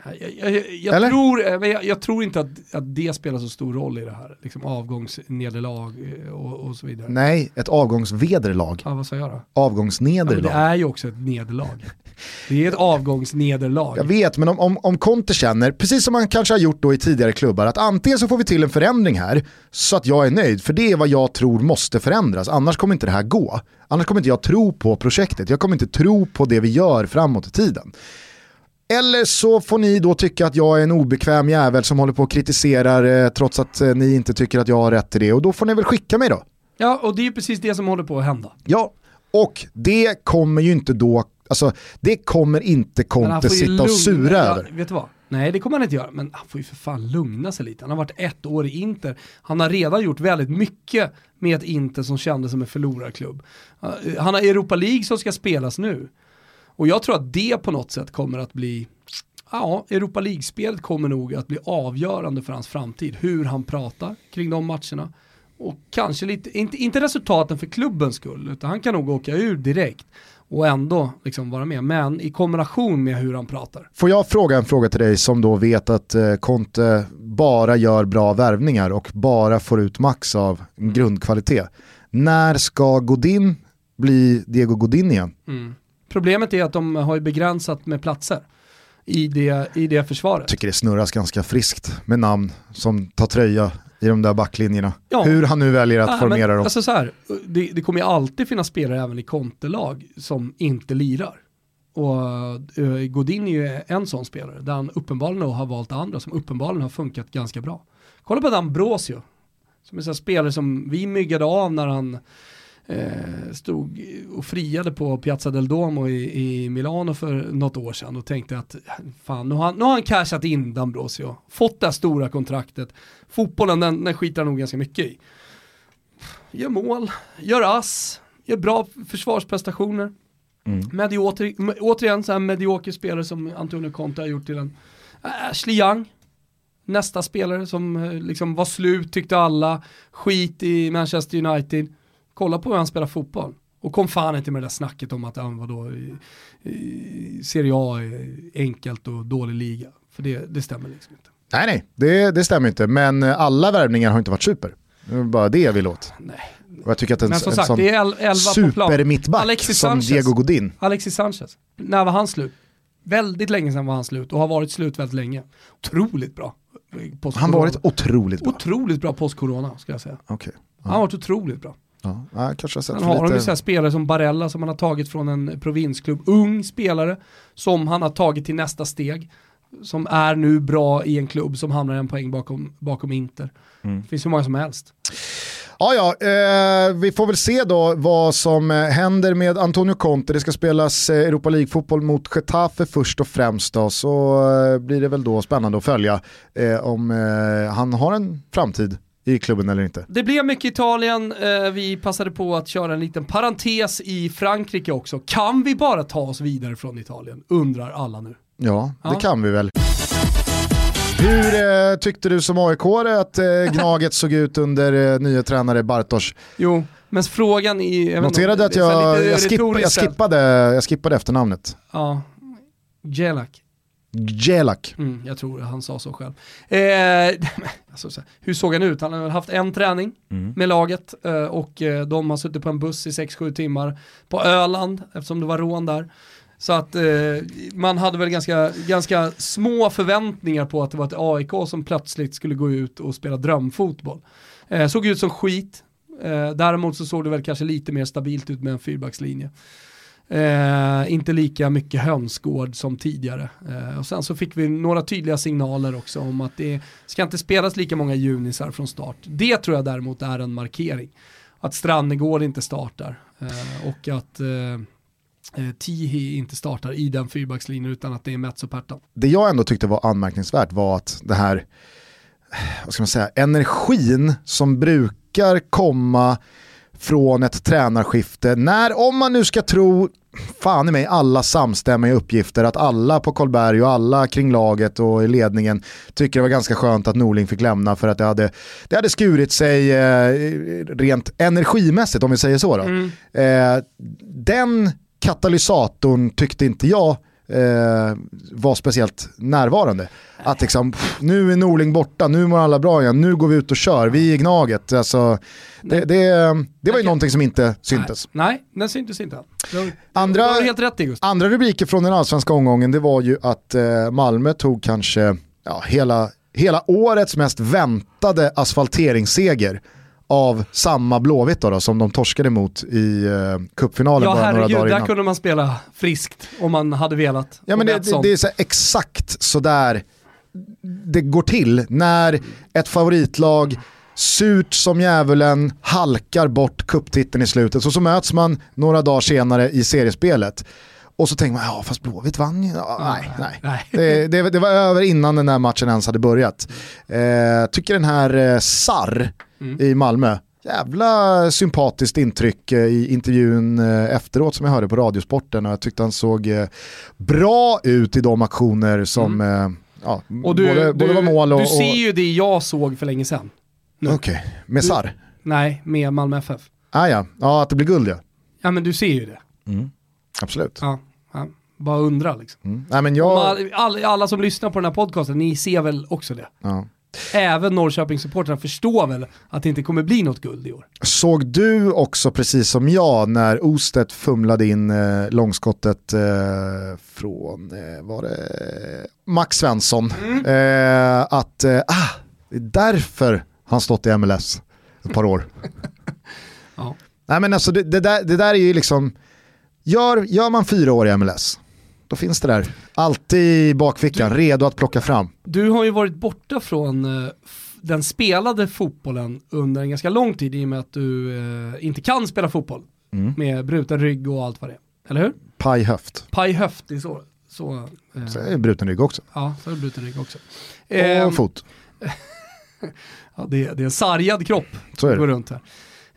Speaker 2: jag, jag, jag tror, eh, jag, jag, tror inte att, att det spelar så stor roll i det här, liksom avgångsnederlag eh, och, och så vidare.
Speaker 1: Nej, ett avgångsvederlag.
Speaker 2: Ja, vad sa jag då?
Speaker 1: Avgångsnederlag.
Speaker 2: Ja, det är ju också ett nederlag. Det är ett avgångsnederlag.
Speaker 1: Jag vet, men om, om, om Conte känner, precis som han kanske har gjort då i tidigare klubbar, att antingen så får vi till en förändring här så att jag är nöjd, för det är vad jag tror måste förändras, annars kommer inte det här gå. Annars kommer inte jag tro på projektet, jag kommer inte tro på det vi gör framåt i tiden. Eller så får ni då tycka att jag är en obekväm jävel som håller på och kritiserar eh, trots att eh, ni inte tycker att jag har rätt till det. Och då får ni väl skicka mig då.
Speaker 2: Ja, och det är precis det som håller på att hända.
Speaker 1: Ja, och det kommer ju inte då, alltså det kommer inte Conte sitta och sura ja, över.
Speaker 2: Vet du vad? Nej det kommer han inte göra, men han får ju för fan lugna sig lite. Han har varit ett år i Inter, han har redan gjort väldigt mycket med ett Inter som kändes som en förlorarklubb. Han har Europa League som ska spelas nu. Och jag tror att det på något sätt kommer att bli, ja, Europa League-spelet kommer nog att bli avgörande för hans framtid. Hur han pratar kring de matcherna. Och kanske lite, inte, inte resultaten för klubbens skull, utan han kan nog åka ur direkt och ändå liksom vara med. Men i kombination med hur han pratar.
Speaker 1: Får jag fråga en fråga till dig som då vet att eh, Conte bara gör bra värvningar och bara får ut max av grundkvalitet. När ska Godin bli Diego Godin igen?
Speaker 2: Mm. Problemet är att de har ju begränsat med platser i det, i det försvaret. Jag
Speaker 1: tycker det snurras ganska friskt med namn som tar tröja i de där backlinjerna. Ja. Hur han nu väljer att ja, formera men, dem.
Speaker 2: Alltså så här, det, det, kommer ju alltid finnas spelare även i kontelag som inte lirar. Och uh, Godin är ju en sån spelare där han uppenbarligen har valt andra som uppenbarligen har funkat ganska bra. Kolla på Dambrosio, som är en spelare som vi myggade av när han eh, stod och friade på Piazza del Duomo i, i Milano för något år sedan och tänkte att fan, nu har han, nu har han cashat in D'Ambrosio, fått det här stora kontraktet. Fotbollen den, den skiter han nog ganska mycket i. Gör mål, gör ass, gör bra försvarsprestationer. Mm. Medioter, återigen så här medioker spelare som Antonio Conte har gjort till en Ashley Young, nästa spelare som eh, liksom var slut tyckte alla, skit i Manchester United kolla på hur han spelar fotboll. Och kom fan inte med det där snacket om att han var då i, i Serie A enkelt och dålig liga. För det, det stämmer liksom inte.
Speaker 1: Nej nej, det, det stämmer inte. Men alla värvningar har inte varit super. Det är bara det jag vill åt. Nej. Och jag tycker att en, en sagt, sån supermittback som Diego Godin.
Speaker 2: Alexis Sanchez, när var han slut? Väldigt länge sedan var han slut och har varit slut väldigt länge. Otroligt bra.
Speaker 1: Han har varit otroligt bra.
Speaker 2: Otroligt bra post-corona ska jag säga.
Speaker 1: Okay.
Speaker 2: Ja. Han har varit otroligt bra.
Speaker 1: Ja, kanske har sett
Speaker 2: Sen har lite... ju spelare som Barella som han har tagit från en provinsklubb, ung spelare som han har tagit till nästa steg. Som är nu bra i en klubb som hamnar en poäng bakom, bakom Inter. Mm. Det finns hur många som helst.
Speaker 1: Ja, ja, eh, vi får väl se då vad som eh, händer med Antonio Conte. Det ska spelas eh, Europa League-fotboll mot Getafe först och främst då, så eh, blir det väl då spännande att följa eh, om han har en framtid i klubben eller inte.
Speaker 2: Det blev mycket Italien, vi passade på att köra en liten parentes i Frankrike också. Kan vi bara ta oss vidare från Italien? Undrar alla nu.
Speaker 1: Ja, det ja. kan vi väl. Hur eh, tyckte du som aik att eh, Gnaget såg ut under eh, nya tränare Bartosz?
Speaker 2: Jo, men frågan är...
Speaker 1: Noterade att jag, jag, skip, jag, skippade, jag skippade efternamnet.
Speaker 2: Ja, Gelak.
Speaker 1: Gelak.
Speaker 2: Mm, jag tror han sa så själv. Eh, alltså, hur såg han ut? Han har haft en träning mm. med laget eh, och eh, de har suttit på en buss i 6-7 timmar på Öland eftersom det var rån där. Så att eh, man hade väl ganska, ganska små förväntningar på att det var ett AIK som plötsligt skulle gå ut och spela drömfotboll. Eh, såg ut som skit, eh, däremot så såg det väl kanske lite mer stabilt ut med en fyrbackslinje. Eh, inte lika mycket hönsgård som tidigare. Eh, och sen så fick vi några tydliga signaler också om att det ska inte spelas lika många junisar från start. Det tror jag däremot är en markering. Att Strannegård inte startar eh, och att eh, eh, Tihi inte startar i den fyrbackslinjen utan att det är Mets och Pertan.
Speaker 1: Det jag ändå tyckte var anmärkningsvärt var att det här, eh, vad ska man säga, energin som brukar komma från ett tränarskifte när, om man nu ska tro fan i mig alla samstämmiga uppgifter att alla på Kolberg och alla kring laget och i ledningen tycker det var ganska skönt att Norling fick lämna för att det hade, det hade skurit sig eh, rent energimässigt om vi säger så. Då. Mm. Eh, den katalysatorn tyckte inte jag eh, var speciellt närvarande. Att liksom, nu är Norling borta, nu mår alla bra igen, nu går vi ut och kör, vi är Gnaget. Alltså, det, det, det var ju någonting som inte syntes.
Speaker 2: Nej, nej den syntes inte.
Speaker 1: Andra,
Speaker 2: helt rätt i
Speaker 1: Andra rubriker från den allsvenska omgången det var ju att eh, Malmö tog kanske ja, hela, hela årets mest väntade asfalteringsseger av samma Blåvitt då, då, som de torskade mot i uh, cupfinalen
Speaker 2: ja,
Speaker 1: bara
Speaker 2: herregud,
Speaker 1: några dagar
Speaker 2: innan. där kunde man spela friskt om man hade velat.
Speaker 1: Ja men det, det, det, är så exakt sådär det går till när ett favoritlag surt som djävulen halkar bort kupptiteln i slutet och så möts man några dagar senare i seriespelet. Och så tänker man, ja fast Blåvitt vann ju. Ja, nej, nej. nej. Det, det, det, var över innan den här matchen ens hade börjat. Eh, tycker den här eh, Sarr, mm. i Malmö. Jävla sympatiskt intryck eh, i intervjun eh, efteråt som jag hörde på Radiosporten och jag tyckte han såg eh, bra ut i de aktioner som mm. ja,
Speaker 2: och du, både, både var mål och... Du ser ju det jag såg för länge sedan.
Speaker 1: Okej, okay. med Sar?
Speaker 2: Nej, med Malmö FF.
Speaker 1: Ah, ja. ja, att det blir guld ja.
Speaker 2: Ja men du ser ju det.
Speaker 1: Mm. Absolut.
Speaker 2: Ja, ja. Bara undra liksom.
Speaker 1: Mm. Nej, men jag...
Speaker 2: alla, alla, som lyssnar på den här podcasten, ni ser väl också det?
Speaker 1: Ja.
Speaker 2: Även Norrköpingssupportrarna förstår väl att det inte kommer bli något guld i år.
Speaker 1: Såg du också precis som jag när Ostedt fumlade in eh, långskottet eh, från, eh, var det Max Svensson, mm. eh, att eh, ah, det är därför han stått i MLS ett par år.
Speaker 2: ja.
Speaker 1: Nej men alltså det, det, där, det där är ju liksom, gör, gör man fyra år i MLS, då finns det där. Alltid i bakfickan, du, redo att plocka fram.
Speaker 2: Du har ju varit borta från uh, den spelade fotbollen under en ganska lång tid i och med att du uh, inte kan spela fotboll. Mm. Med bruten rygg och allt vad det är. Eller hur?
Speaker 1: Paj höft.
Speaker 2: Paj höft, det är så. Så,
Speaker 1: uh, så är det bruten rygg också.
Speaker 2: Ja, så är det bruten rygg också.
Speaker 1: Och ehm, fot.
Speaker 2: ja, det, är, det är en sargad kropp
Speaker 1: så är det.
Speaker 2: går runt här.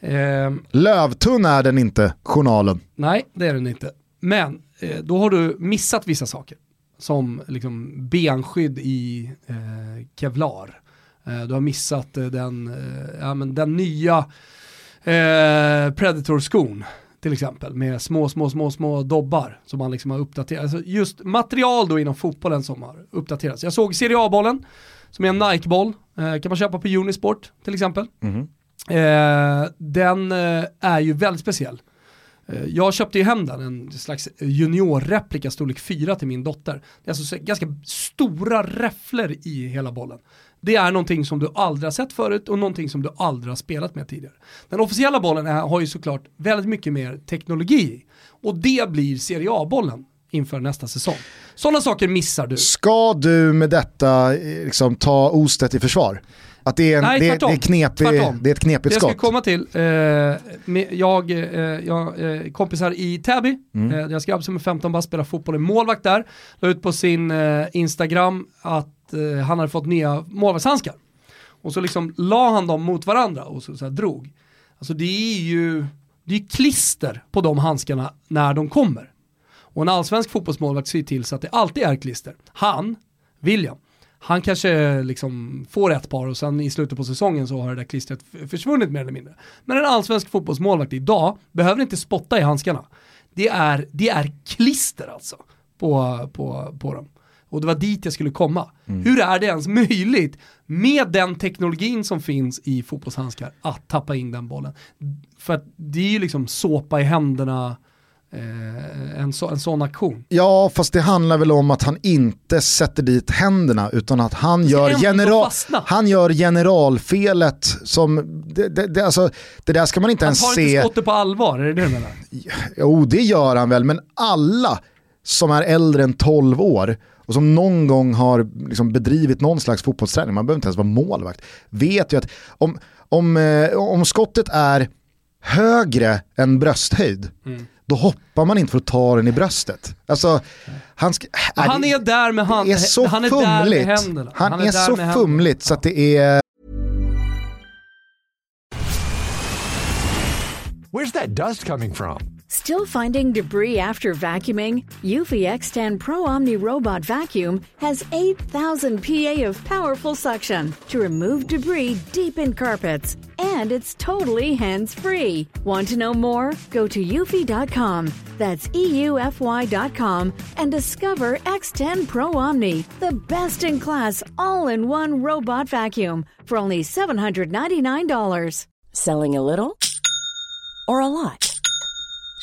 Speaker 1: Eh, Lövtunn är den inte, journalen.
Speaker 2: Nej, det är den inte. Men eh, då har du missat vissa saker. Som liksom benskydd i eh, kevlar. Eh, du har missat eh, den, eh, ja, men den nya eh, Predator-skon till exempel med små, små, små, små dobbar som man liksom har uppdaterat. Alltså just material då inom fotbollen som har uppdaterats. Jag såg Serie A-bollen som är en Nike-boll, eh, kan man köpa på Unisport till exempel.
Speaker 1: Mm.
Speaker 2: Eh, den eh, är ju väldigt speciell. Eh, jag köpte ju hem den, en slags juniorreplika storlek 4 till min dotter. Det är alltså ganska stora räfflor i hela bollen. Det är någonting som du aldrig har sett förut och någonting som du aldrig har spelat med tidigare. Den officiella bollen är, har ju såklart väldigt mycket mer teknologi och det blir Serie A-bollen inför nästa säsong. Sådana saker missar du.
Speaker 1: Ska du med detta eh, liksom, ta Ostet i försvar? Att det är, en,
Speaker 2: Nej,
Speaker 1: det,
Speaker 2: tvärtom.
Speaker 1: det, är knepig, det är ett knepigt
Speaker 2: Det jag ska
Speaker 1: skott.
Speaker 2: komma till, eh, med, jag, eh, jag eh, kompisar i Täby,
Speaker 1: Mm.
Speaker 2: eh, deras grabb som är 15 bara spelar fotboll, är målvakt där, la ut på sin eh, Instagram att eh, han hade fått nya målvaktshandskar. Och så liksom la han dem mot varandra och så, så drog. Alltså det är ju det är klister på de handskarna när de kommer. Och en allsvensk fotbollsmålvakt ser till så att det alltid är klister. Han, William, han kanske liksom får ett par och sen i slutet på säsongen så har det där klistret försvunnit mer eller mindre. Men en allsvensk fotbollsmålvakt idag behöver inte spotta i handskarna. Det är, det är klister alltså på, på, på dem. Och det var dit jag skulle komma. Hur är det ens möjligt med den teknologin som finns i fotbollshandskar att tappa in den bollen? För att det är ju liksom såpa i händerna, en, så, en sån aktion.
Speaker 1: Ja, fast det handlar väl om att han inte sätter dit händerna utan att han gör,
Speaker 2: ändå
Speaker 1: general,
Speaker 2: fastna.
Speaker 1: han gör generalfelet som, det, det, det, alltså, det där ska man inte
Speaker 2: Han
Speaker 1: ens
Speaker 2: tar
Speaker 1: se.
Speaker 2: inte skottet på allvar, är det det du menar?
Speaker 1: Jo, det gör han väl, men alla som är äldre än 12 år och som någon gång har liksom bedrivit någon slags fotbollsträning, man behöver inte ens vara målvakt, vet ju att om, om, eh, om skottet är högre än brösthöjd,
Speaker 2: Mm.
Speaker 1: Då hoppar man inte för att ta den i bröstet. Alltså, han, ska,
Speaker 2: Men han är där med hand-
Speaker 1: det är så
Speaker 2: han är där med
Speaker 1: fumligt. Han,
Speaker 2: Han
Speaker 1: är,
Speaker 2: är där
Speaker 1: så fumligt så att det är
Speaker 5: Where's that dust coming from?
Speaker 6: Still finding debris after vacuuming? Eufy X10 Pro Omni Robot Vacuum has 8,000 PA of powerful suction to remove debris deep in carpets. And it's totally hands free. Want to know more? Go to eufy.com. That's EUFY.com and discover X10 Pro Omni, the best in class all in one robot vacuum for only $799.
Speaker 7: Selling a little or a lot?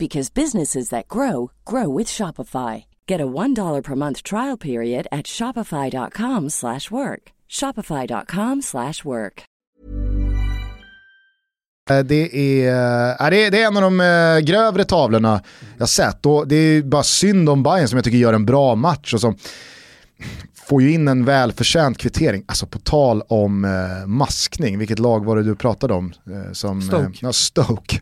Speaker 7: because businesses that grow grow with Shopify. Get a $1 per month trial period at shopify.com/work. shopify.com/work.
Speaker 1: Eh, Det är, äh, det, är, det är en av de äh, grövre tavlorna jag sett. Och det är bara synd om Bayern som jag tycker gör en bra match och som får ju in en välförtjänt kvittering. Alltså på tal om maskning, vilket lag var det du pratade om? Som,
Speaker 2: Stoke.
Speaker 1: Ja, Stoke.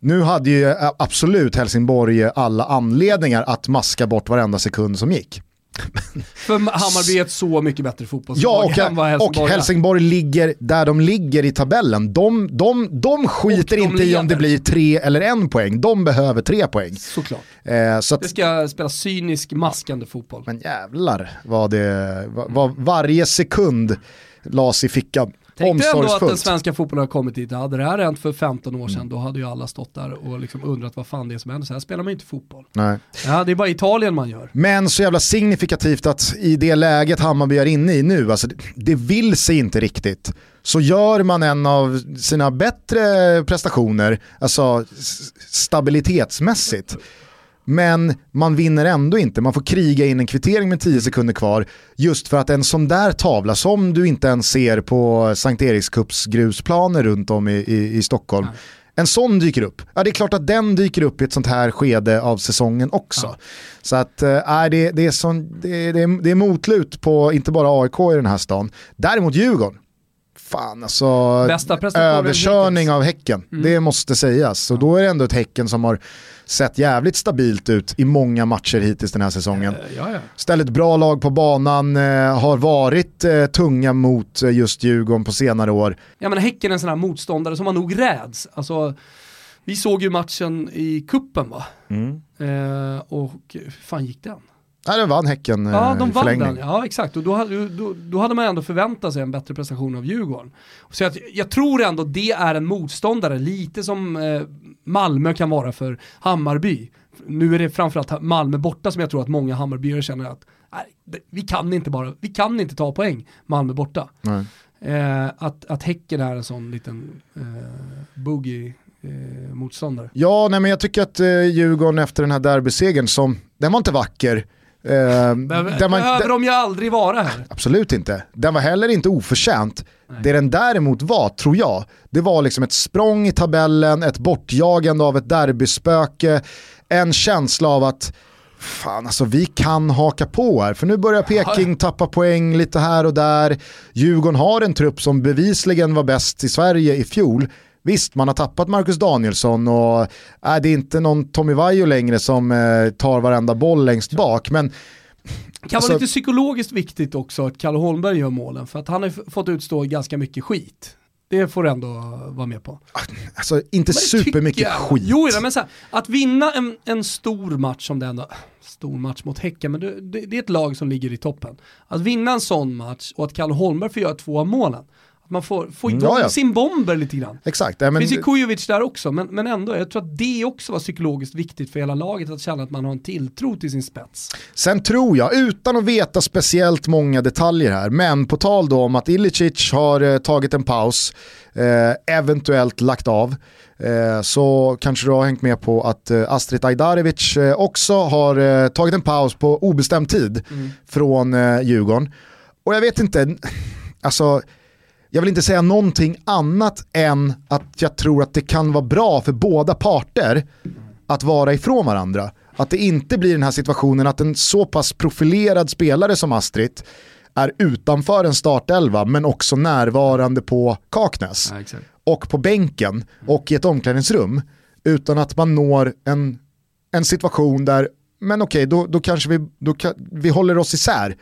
Speaker 1: Nu hade ju äh, absolut Helsingborg alla anledningar att maska bort varenda sekund som gick.
Speaker 2: För Hammarby är ett så mycket bättre fotbollslag
Speaker 1: Ja, och,
Speaker 2: än vad Helsingborg
Speaker 1: och
Speaker 2: är.
Speaker 1: Helsingborg ligger där de ligger i tabellen. De, de, de skiter
Speaker 2: de
Speaker 1: inte i om det
Speaker 2: leder.
Speaker 1: blir tre eller en poäng. De behöver tre poäng.
Speaker 2: Såklart.
Speaker 1: Eh, så att,
Speaker 2: Det ska spela cynisk, maskande fotboll.
Speaker 1: men jävlar vad det, vad, vad varje sekund las i fickan.
Speaker 2: Tänk dig ändå att den svenska fotbollen har kommit dit. Hade det här hänt för 15 år sedan, då hade ju alla stått där och liksom undrat vad fan det är som händer. Så här spelar man ju inte fotboll.
Speaker 1: Nej.
Speaker 2: Ja, det är bara Italien man gör.
Speaker 1: Men så jävla signifikativt att i det läget Hammarby är inne i nu, alltså det, vill sig inte riktigt. Så gör man en av sina bättre prestationer, alltså stabilitetsmässigt. Men man vinner ändå inte, man får kriga in en kvittering med 10 sekunder kvar. Just för att en sån där tavla som du inte ens ser på Sankt Erikscups grusplaner runt om i, i, i Stockholm. En sån dyker upp. Ja det är klart att den dyker upp i ett sånt här skede av säsongen också. Så att, äh, det, det, är sån, det, det, är, det är motlut på inte bara AIK i den här stan. Däremot Djurgården. Fan alltså,
Speaker 2: Bästa
Speaker 1: överkörning av Häcken.
Speaker 2: Mm.
Speaker 1: Det måste sägas. Så då är det ändå ett Häcken som har sett jävligt stabilt ut i många matcher hittills den här säsongen.
Speaker 2: Eh, Ja, ja.
Speaker 1: Ställt bra lag på banan, eh, har varit eh, tunga mot eh, just Djurgården på senare år.
Speaker 2: Ja men Häcken är en sån här motståndare som man nog räds. Alltså, vi såg ju matchen i kuppen va? Eh, och hur fan gick den?
Speaker 1: Nej, det vann Häcken eh,
Speaker 2: Ja, de
Speaker 1: i
Speaker 2: vann
Speaker 1: förlängning.
Speaker 2: den. Ja, exakt. Och då, hade- då, då hade man ändå förväntat sig en bättre prestation av Djurgården. Så jag, jag tror ändå det är en motståndare, lite som eh, Malmö kan vara för Hammarby. Nu är det framförallt Malmö borta som jag tror att många Hammarbyare känner att nej, vi kan inte bara, vi kan inte ta poäng, Malmö borta. Eh, att, att Häcken är en sån liten eh, boogie eh, motståndare.
Speaker 1: Ja, nej, men jag tycker att eh, Djurgården efter den här derbysegern, som, den var inte vacker. Eh,
Speaker 2: Behöver,
Speaker 1: var-
Speaker 2: behöver de ju aldrig vara här.
Speaker 1: Absolut inte. Den var heller inte oförtjänt. Det den däremot var, tror jag, det var liksom ett språng i tabellen, ett bortjagande av ett derbyspöke, en känsla av att fan alltså vi kan haka på här. För nu börjar Peking tappa poäng lite här och där. Djurgården har en trupp som bevisligen var bäst i Sverige i fjol. Visst, man har tappat Marcus Danielsson och äh, det är inte någon Tommy Vaiho längre som eh, tar varenda boll längst bak. Men
Speaker 2: Det kan
Speaker 1: Alltså-
Speaker 2: vara lite psykologiskt viktigt också att Kalle Holmberg gör målen, för att han har fått utstå ganska mycket skit. Det får du ändå vara med på.
Speaker 1: alltså inte supermycket skit.
Speaker 2: Jo, men så här, att vinna en, en stor match som det ändå, stor match mot Häcken, men det, det, det är ett lag som ligger i toppen. Att vinna en sån match och att Kalle Holmberg får göra två av målen, man får, får igång
Speaker 1: Ja, ja.
Speaker 2: sin bomber lite grann.
Speaker 1: Exakt. Ja, men,
Speaker 2: finns ju Kujovic där också, men, men ändå, jag tror att det också var psykologiskt viktigt för hela laget att känna att man har en tilltro till sin spets.
Speaker 1: Sen tror jag, utan att veta speciellt många detaljer här, men på tal då om att Ilicic har eh, tagit en paus, eh, eventuellt lagt av, eh, så kanske du har hängt med på att eh, Astrid Ajdarevic eh, också har tagit en paus på obestämd tid från eh, Djurgården. Och jag vet inte, alltså jag vill inte säga någonting annat än att jag tror att det kan vara bra för båda parter att vara ifrån varandra. Att det inte blir den här situationen att en så pass profilerad spelare som Astrid är utanför en startelva men också närvarande på Kaknäs och på bänken och i ett omklädningsrum utan att man når en, en situation där, men okej, då, då kanske vi, då vi håller oss isär.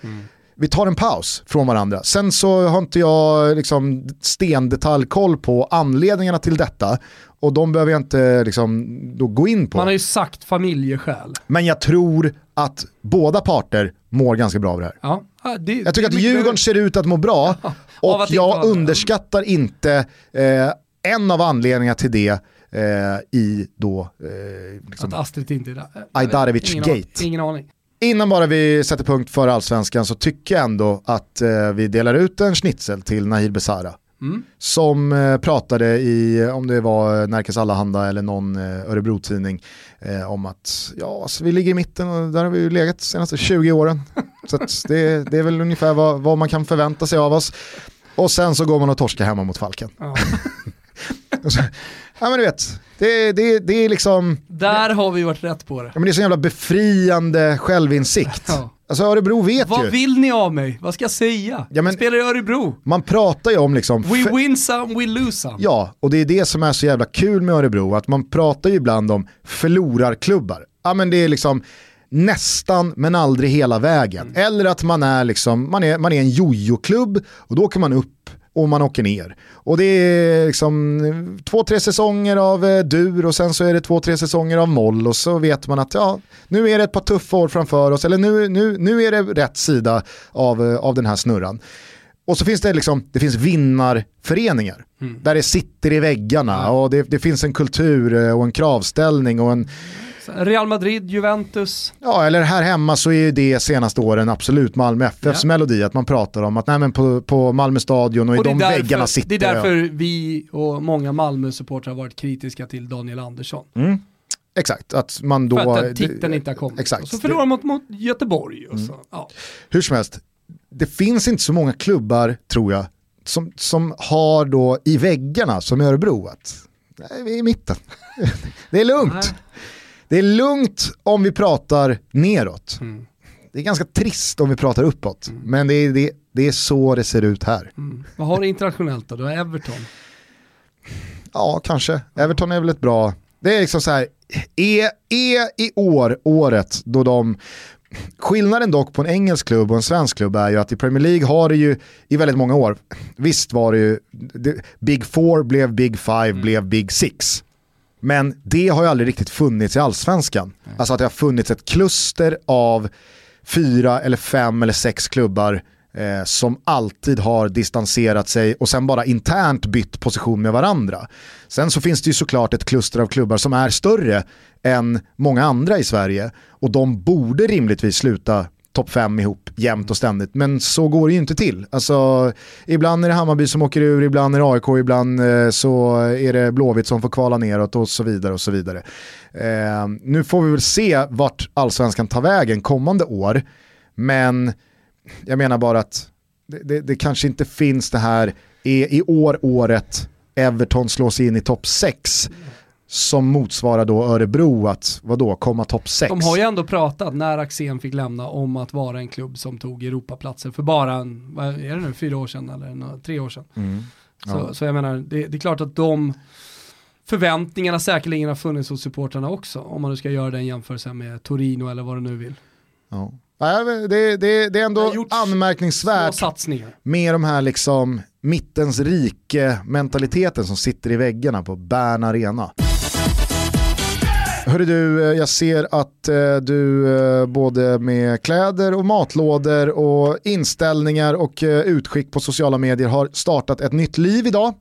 Speaker 1: Vi tar en paus från varandra. Sen så har inte jag liksom stendetaljkoll på anledningarna till detta och de behöver jag inte liksom då gå in på.
Speaker 2: Man har ju sagt familjeskäl.
Speaker 1: Men jag tror att båda parter mår ganska bra av det här.
Speaker 2: Ja, ja, det,
Speaker 1: Jag tycker att Djurgården ser ut att må bra
Speaker 2: Av
Speaker 1: och jag underskattar inte eh, en av anledningarna till det eh, i då eh, liksom,
Speaker 2: Att Astrid inte är där.
Speaker 1: Ajdarevic
Speaker 2: ingen
Speaker 1: gate.
Speaker 2: Aning, ingen aning.
Speaker 1: Innan bara vi sätter punkt för allsvenskan så tycker jag ändå att eh, vi delar ut en schnitzel till Nahir Besara.
Speaker 2: Mm.
Speaker 1: Som eh, pratade i, om det var Närkes Allehanda eller någon eh, Örebro-tidning, eh, om att ja, alltså, vi ligger i mitten och där har vi ju legat de senaste 20 åren. så det, det är väl ungefär vad, vad man kan förvänta sig av oss. Och sen så går man och torskar hemma mot Falken.
Speaker 2: Ja.
Speaker 1: Ja men du vet, det, det, det är liksom,
Speaker 2: Där har vi varit rätt på det.
Speaker 1: ja, men det är så jävla befriande självinsikt.
Speaker 2: Ja.
Speaker 1: Alltså Örebro vet
Speaker 2: Vad
Speaker 1: ju.
Speaker 2: vill ni av mig? Vad ska jag säga?
Speaker 1: Ja, men-
Speaker 2: Jag spelar i Örebro.
Speaker 1: Man pratar ju om liksom...
Speaker 2: We win some, we lose some.
Speaker 1: Ja, och det är det som är så jävla kul med Örebro, att man pratar ju ibland om förlorarklubbar. Ja men det är liksom nästan men aldrig hela vägen. Eller att man är liksom, man är, man är en jojo-klubb och då åker man upp och man åker ner. Och det är liksom två, tre säsonger av eh, dur och sen så är det två, tre säsonger av moll och så vet man att ja, nu är det ett par tuffa år framför oss, eller nu, nu, nu är det rätt sida av, eh, av den här snurran. Och så finns det liksom, det finns vinnarföreningar. Där det sitter i väggarna och det, det finns en kultur eh, och en kravställning och en,
Speaker 2: Real Madrid, Juventus.
Speaker 1: ja eller här hemma så är det senaste åren absolut Malmö FFs
Speaker 2: Ja.
Speaker 1: melodi att man pratar om att nej men på, på Malmö stadion och i
Speaker 2: Och är
Speaker 1: de
Speaker 2: därför-
Speaker 1: väggarna sitter
Speaker 2: Det är därför vi och många Malmö-supportrar har varit kritiska till Daniel Andersson.
Speaker 1: Exakt, att man då...
Speaker 2: För att titeln inte har kommit.
Speaker 1: Exakt.
Speaker 2: Och så förlorar man mot, mot Göteborg. Och så. Ja.
Speaker 1: Hur som helst, det finns inte så många klubbar, tror jag, som, som har då i väggarna som i Örebro att nej, vi är i mitten. det är lugnt.
Speaker 2: Nej.
Speaker 1: Det är lugnt om vi pratar neråt. Det är ganska trist om vi pratar uppåt, men det är, det, det är så det ser ut här.
Speaker 2: Mm. Vad har du internationellt då? Du har Everton.
Speaker 1: Ja, kanske. Everton är väl ett bra... Det är liksom så här, är, är i år året då de... Skillnaden dock på en engelsk klubb och en svensk klubb är ju att i Premier League har det ju i väldigt många år, visst var det ju, det, Big Four blev Big Five, blev Big Six. Men det har ju aldrig riktigt funnits i allsvenskan. Alltså att det har funnits ett kluster av fyra eller fem eller sex klubbar eh, som alltid har distanserat sig och sen bara internt bytt position med varandra. Sen så finns det ju såklart ett kluster av klubbar som är större än många andra i Sverige och de borde rimligtvis sluta topp fem ihop jämt och ständigt. Men så går det ju inte till. Alltså, ibland är det Hammarby som åker ur, ibland är det AIK, ibland eh, så är det Blåvitt som får kvala neråt och så vidare. och så vidare. Eh, nu får vi väl se vart allsvenskan tar vägen kommande år. Men jag menar bara att det, det, det kanske inte finns det här, i, i år året Everton slås in i topp 6 som motsvarar då Örebro att, vadå, komma topp 6.
Speaker 2: De har ju ändå pratat, när Axén fick lämna, om att vara en klubb som tog Europaplatser för bara, en, vad är det nu, fyra år sedan eller tre år sedan. Mm. Ja. Så, så, jag menar, det, det, är klart att de förväntningarna säkerligen har funnits hos supportrarna också, om man nu ska göra den jämförelsen med Torino eller vad du nu vill.
Speaker 1: Ja. Det, det, det är ändå anmärkningsvärt med de här liksom mittens rike mentaliteten som sitter i väggarna på Bern Arena. Hörru du, eh, jag ser att eh, du eh, både med kläder och matlådor och inställningar och utskick på sociala medier har startat ett nytt liv idag.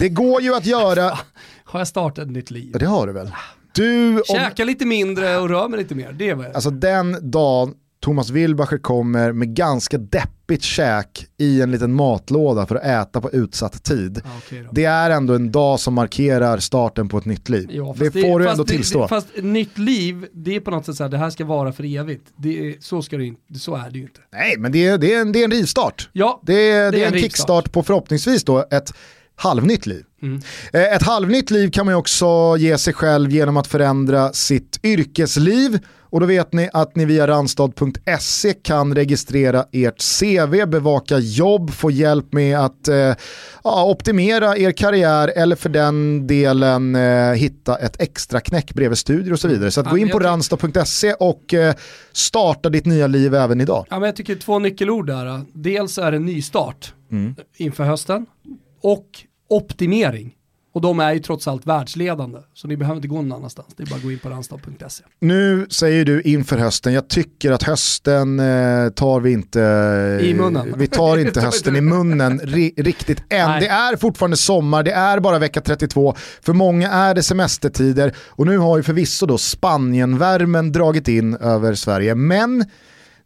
Speaker 1: Det går ju att göra...
Speaker 2: Har jag startat ett nytt liv?
Speaker 1: Det har du väl? Du,
Speaker 2: om... Käka lite mindre och rör mig lite mer, det jag.
Speaker 1: Alltså den dagen Thomas Wilbacher kommer med ganska deppigt käk i en liten matlåda för att äta på utsatt tid. Ah, okay det är ändå en dag som markerar starten på ett nytt liv. Ja, det, det får du ändå tillstå.
Speaker 2: Det, fast nytt liv, det är på något sätt så här, det här ska vara för evigt. Det, så, ska det, så är det ju inte.
Speaker 1: Nej, men det är, det är, en, det är en rivstart.
Speaker 2: Ja,
Speaker 1: det är, det är en, en kickstart på förhoppningsvis då ett halvnytt liv. Mm. Eh, ett halvnytt liv kan man ju också ge sig själv genom att förändra sitt yrkesliv och då vet ni att ni via randstad.se kan registrera ert CV, bevaka jobb, få hjälp med att eh, ja, optimera er karriär eller för den delen eh, hitta ett extra knäck bredvid studier och så vidare. Så gå in på randstad.se och eh, starta ditt nya liv även idag.
Speaker 2: Ja, men jag tycker två nyckelord där. Dels är det nystart mm. inför hösten och optimering. Och de är ju trots allt världsledande, så ni behöver inte gå någon annanstans. Det är bara att gå in på randstad.se.
Speaker 1: Nu säger du inför hösten, jag tycker att hösten eh, tar vi inte
Speaker 2: i munnen.
Speaker 1: Vi tar inte hösten i munnen ri riktigt än. Nej. Det är fortfarande sommar, det är bara vecka 32. För många är det semestertider och nu har ju förvisso då Spanienvärmen dragit in över Sverige. Men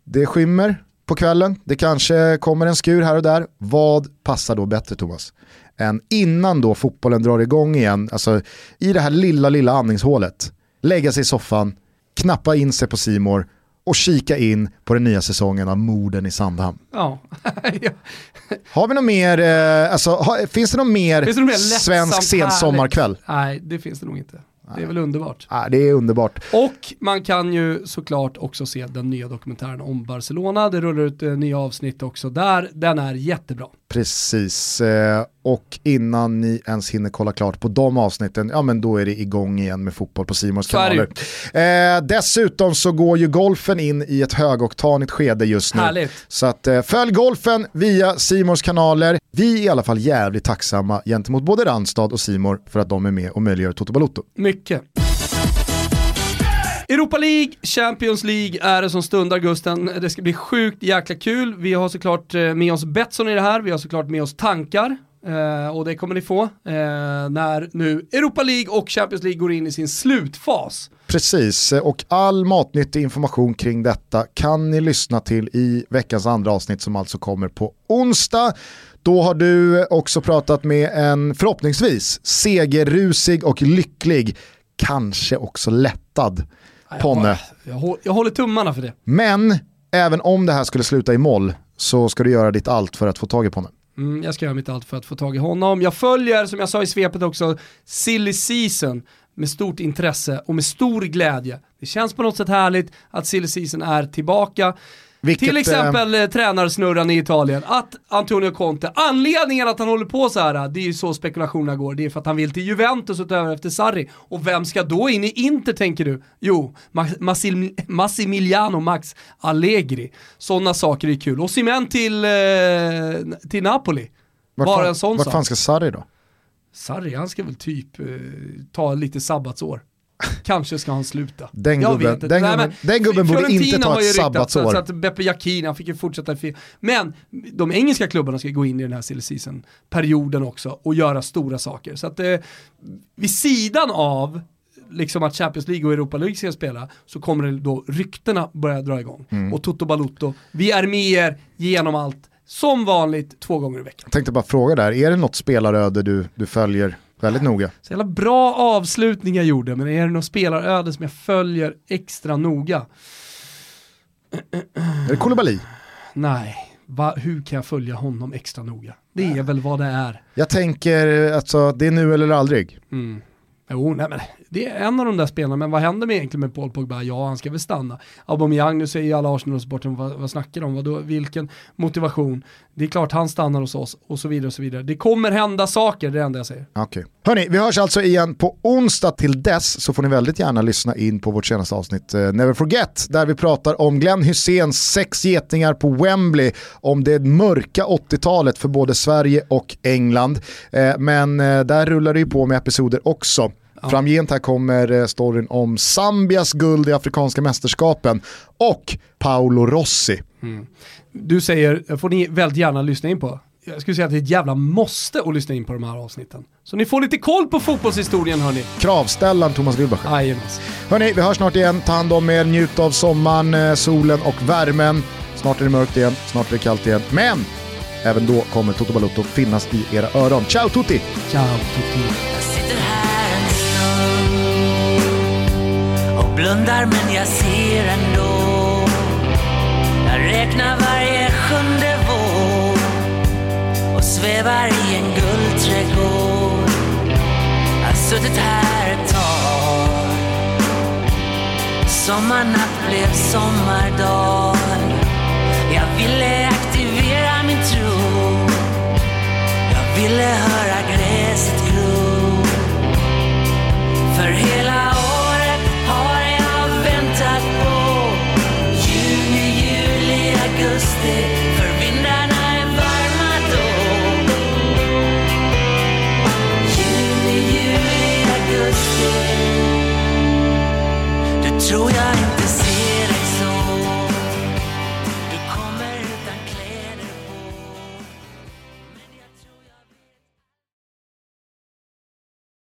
Speaker 1: det skymmer på kvällen, det kanske kommer en skur här och där. Vad passar då bättre Thomas? Än innan då fotbollen drar igång igen, alltså i det här lilla, lilla andningshålet, lägga sig i soffan, knappa in sig på Simor och kika in på den nya säsongen av Morden i Sandhamn.
Speaker 2: Ja.
Speaker 1: har vi något mer, eh, alltså, har, finns det något mer, det mer svensk sensommarkväll?
Speaker 2: Nej, det finns det nog inte. Det är väl underbart.
Speaker 1: Ja, det är underbart.
Speaker 2: Och man kan ju såklart också se den nya dokumentären om Barcelona. Det rullar ut eh, nya avsnitt också där. Den är jättebra.
Speaker 1: Precis, eh, och innan ni ens hinner kolla klart på de avsnitten, ja men då är det igång igen med fotboll på Simons kanaler. Eh, dessutom så går ju golfen in i ett högoktanigt skede just nu.
Speaker 2: Härligt.
Speaker 1: Så att, eh, följ golfen via Simors kanaler. Vi är i alla fall jävligt tacksamma gentemot både Randstad och Simor för att de är med och möjliggör Toto Balotto.
Speaker 2: Mycket. Europa League, Champions League är det som stundar Gusten. Det ska bli sjukt jäkla kul. Vi har såklart eh, med oss Betsson i det här, vi har såklart med oss tankar. Uh, och det kommer ni få uh, när nu Europa League och Champions League går in i sin slutfas.
Speaker 1: Precis, och all matnyttig information kring detta kan ni lyssna till i veckans andra avsnitt som alltså kommer på onsdag. Då har du också pratat med en förhoppningsvis segerrusig och lycklig, kanske också lättad Ponne.
Speaker 2: Jag, jag, jag håller tummarna för det.
Speaker 1: Men även om det här skulle sluta i moll så ska du göra ditt allt för att få tag i Ponne.
Speaker 2: Mm, jag ska göra mitt allt för att få tag i honom. Jag följer, som jag sa i svepet också, Silly Season med stort intresse och med stor glädje. Det känns på något sätt härligt att Silly Season är tillbaka. Vilket, Till exempel eh, tränarsnurran i Italien, att Antonio Conte, anledningen att han håller på så här, det är ju så spekulationerna går, det är för att han vill till Juventus utöver efter Sarri. Och vem ska då in i Inter tänker du? Jo, Massim Massimiliano Max Allegri. Sådana saker är kul. Och cement till, eh, till Napoli.
Speaker 1: Vart Bara fan, en sån vart sak. fan ska Sarri då?
Speaker 2: Sarri, han ska väl typ eh, ta lite sabbatsår. Kanske ska han sluta.
Speaker 1: Den gubben, den Nej, gubben, den gubben borde inte ta ett sabbatsår. Så,
Speaker 2: så att Beppe Jackin, han fick ju fortsätta Men de engelska klubbarna ska gå in i den här silly season-perioden också och göra stora saker. Så att eh, vid sidan av liksom att Champions League och Europa League ska spela så kommer det då ryktena börja dra igång.
Speaker 1: Mm.
Speaker 2: Och Toto Balutto, vi är med er genom allt, som vanligt två gånger i veckan.
Speaker 1: Jag tänkte bara fråga där, är det något spelaröde du, du följer väldigt noga?
Speaker 2: Så jävla bra avslutning jag gjorde, men är det något spelaröde som jag följer extra noga?
Speaker 1: Är det Koulibaly?
Speaker 2: Nej, Va, hur kan jag följa honom extra noga? Det är väl vad det är.
Speaker 1: Jag tänker, alltså det är nu eller aldrig.
Speaker 2: Mm. Jo, nej men det är en av de där spelarna, men vad händer med egentligen med Paul Pogba? Ja, han ska väl stanna. Aubameyang, nu säger alla Arsenal-supportrar, vad, vad snackar de? Vadå, vilken motivation? Det är klart han stannar hos oss och så vidare och så vidare. Det kommer hända saker, det är det enda jag säger.
Speaker 1: Okej. Hörni, vi hörs alltså igen på onsdag till dess så får ni väldigt gärna lyssna in på vårt senaste avsnitt uh, Never Forget där vi pratar om Glenn Hyséns sex getingar på Wembley, om det mörka 80-talet för både Sverige och England. Uh, men uh, där rullar det ju på med episoder också. Framgent här kommer eh, storyn om Zambias guld i Afrikanska mästerskapen och Paolo Rossi.
Speaker 2: Du säger, får ni väldigt gärna lyssna in på. Jag skulle säga att det är ett jävla måste att lyssna in på de här avsnitten. Så ni får lite koll på fotbollshistorien hörni.
Speaker 1: Kravställaren Thomas Wilbacher.
Speaker 2: Jajamensan.
Speaker 1: Hörni, vi hörs snart igen. Ta hand om er, njut av sommaren, eh, solen och värmen. Snart är det mörkt igen, snart är det kallt igen. Men även då kommer Toto Balotto finnas i era öron. Ciao tutti!
Speaker 2: Ciao tutti.
Speaker 8: blundar men jag ser ändå. Jag räknar varje sjunde vår och svävar i en guldträdgård. Jag har suttit här ett tag. Sommarnatt blev sommardag. Jag ville aktivera min tro. Jag ville höra gräset gro. För hela För vindarna är varma då. Juli, juli, augusti. Det tror jag inte.